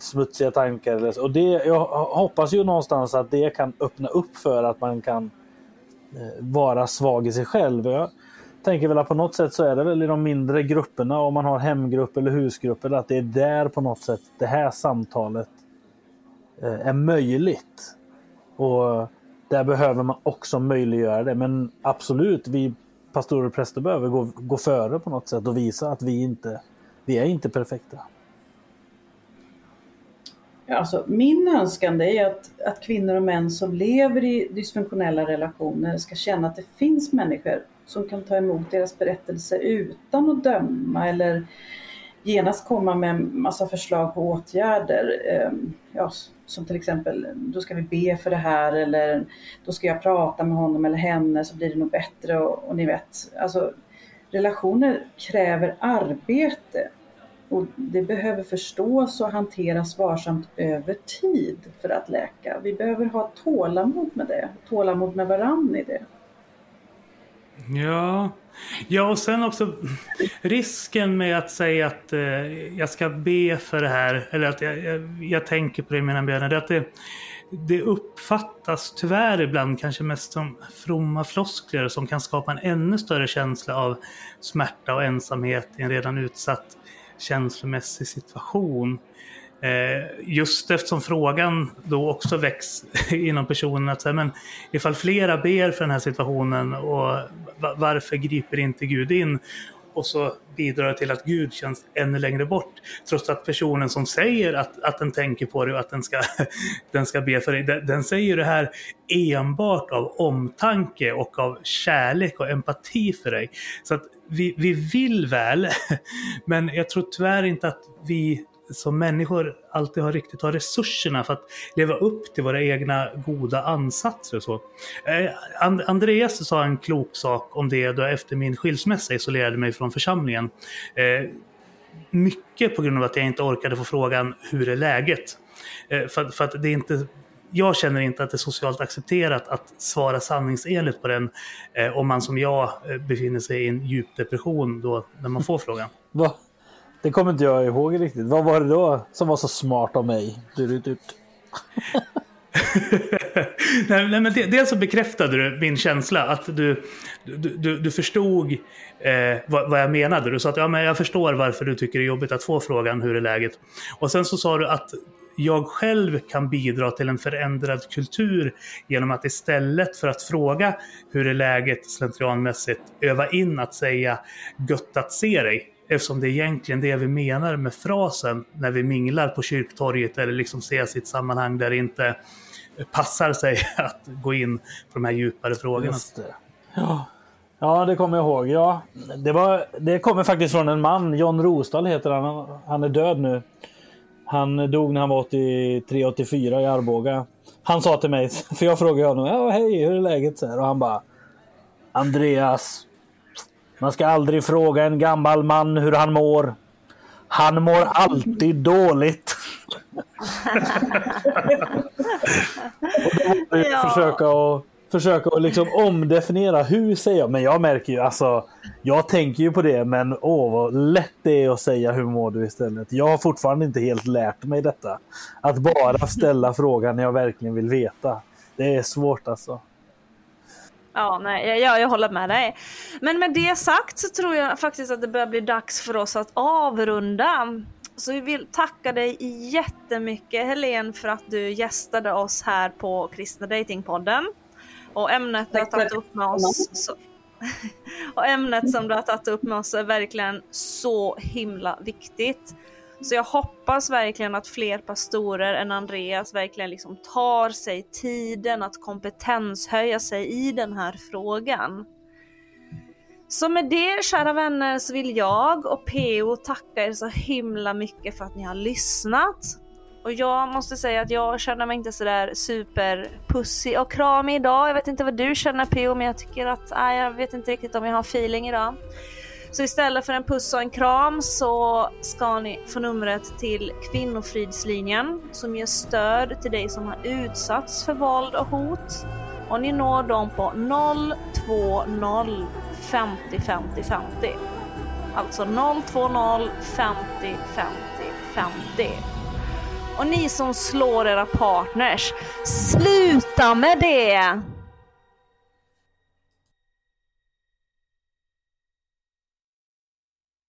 smutsiga tankar. Eller så. Och det, jag hoppas ju någonstans att det kan öppna upp för att man kan eh, vara svag i sig själv. Jag tänker väl att på något sätt så är det väl i de mindre grupperna, om man har hemgrupp eller husgrupper, att det är där på något sätt det här samtalet Eh, är möjligt. Och där behöver man också möjliggöra det. Men absolut, vi pastorer och präster behöver gå, gå före på något sätt och visa att vi inte vi är inte perfekta. Alltså, min önskan är att, att kvinnor och män som lever i dysfunktionella relationer ska känna att det finns människor som kan ta emot deras berättelse utan att döma eller genast komma med en massa förslag på åtgärder. Ehm, ja, som till exempel, då ska vi be för det här eller då ska jag prata med honom eller henne så blir det nog bättre och, och ni vet, alltså relationer kräver arbete och det behöver förstås och hanteras varsamt över tid för att läka. Vi behöver ha tålamod med det, tålamod med varann i det. Ja, ja och sen också risken med att säga att eh, jag ska be för det här, eller att jag, jag, jag tänker på det i mina böner, att det, det uppfattas tyvärr ibland kanske mest som fromma floskler som kan skapa en ännu större känsla av smärta och ensamhet i en redan utsatt känslomässig situation. Eh, just eftersom frågan då också väcks inom personen att säga, men ifall flera ber för den här situationen och varför griper inte Gud in? Och så bidrar det till att Gud känns ännu längre bort. Trots att personen som säger att, att den tänker på dig och att den ska, den ska be för dig, den, den säger det här enbart av omtanke och av kärlek och empati för dig. Så att vi, vi vill väl, men jag tror tyvärr inte att vi som människor alltid har riktigt har resurserna för att leva upp till våra egna goda ansatser. Och så. Eh, Andreas sa en klok sak om det då jag efter min skilsmässa isolerade mig från församlingen. Eh, mycket på grund av att jag inte orkade få frågan hur är läget? Eh, för, för att det är inte jag känner inte att det är socialt accepterat att svara sanningsenligt på den eh, om man som jag befinner sig i en djup depression då när man får frågan. Va? Det kommer inte jag ihåg riktigt. Vad var det då som var så smart av mig? Du, du, du. nej, nej, men dels så bekräftade du min känsla att du, du, du, du förstod eh, vad, vad, jag menade. Du sa att ja, men jag förstår varför du tycker det är jobbigt att få frågan hur är läget. Och sen så sa du att jag själv kan bidra till en förändrad kultur genom att istället för att fråga hur är läget slentrianmässigt öva in att säga gött att se dig. Eftersom det är egentligen det vi menar med frasen när vi minglar på kyrktorget eller liksom ses i ett sammanhang där det inte passar sig att gå in på de här djupare frågorna. Det. Ja. ja, det kommer jag ihåg. Ja, det, var, det kommer faktiskt från en man, John Rosdahl heter han. Han är död nu. Han dog när han var 83-84 i Arboga. Han sa till mig, för jag frågade honom, ja, hej, hur är läget? Så här, och han bara, Andreas, man ska aldrig fråga en gammal man hur han mår. Han mår alltid dåligt. och då ja. försöka att försöka att liksom omdefiniera hur säger jag. Men jag märker ju alltså. Jag tänker ju på det, men åh vad lätt det är att säga hur mår du istället. Jag har fortfarande inte helt lärt mig detta. Att bara ställa frågan när jag verkligen vill veta. Det är svårt alltså. Ja, nej, jag, jag håller med dig. Men med det sagt så tror jag faktiskt att det börjar bli dags för oss att avrunda. Så vi vill tacka dig jättemycket Helene för att du gästade oss här på Kristna Datingpodden. Och ämnet du har tagit upp med oss så, och ämnet som du har tagit upp med oss är verkligen så himla viktigt. Så jag hoppas verkligen att fler pastorer än Andreas verkligen liksom tar sig tiden att kompetenshöja sig i den här frågan. Så med det kära vänner så vill jag och PO tacka er så himla mycket för att ni har lyssnat. Och jag måste säga att jag känner mig inte sådär superpussig och kramig idag. Jag vet inte vad du känner PO men jag tycker att, nej, jag vet inte riktigt om jag har feeling idag. Så istället för en puss och en kram så ska ni få numret till Kvinnofridslinjen som ger stöd till dig som har utsatts för våld och hot. Och ni når dem på 020 50 50 50. Alltså 020 50 50 50. Och ni som slår era partners, sluta med det!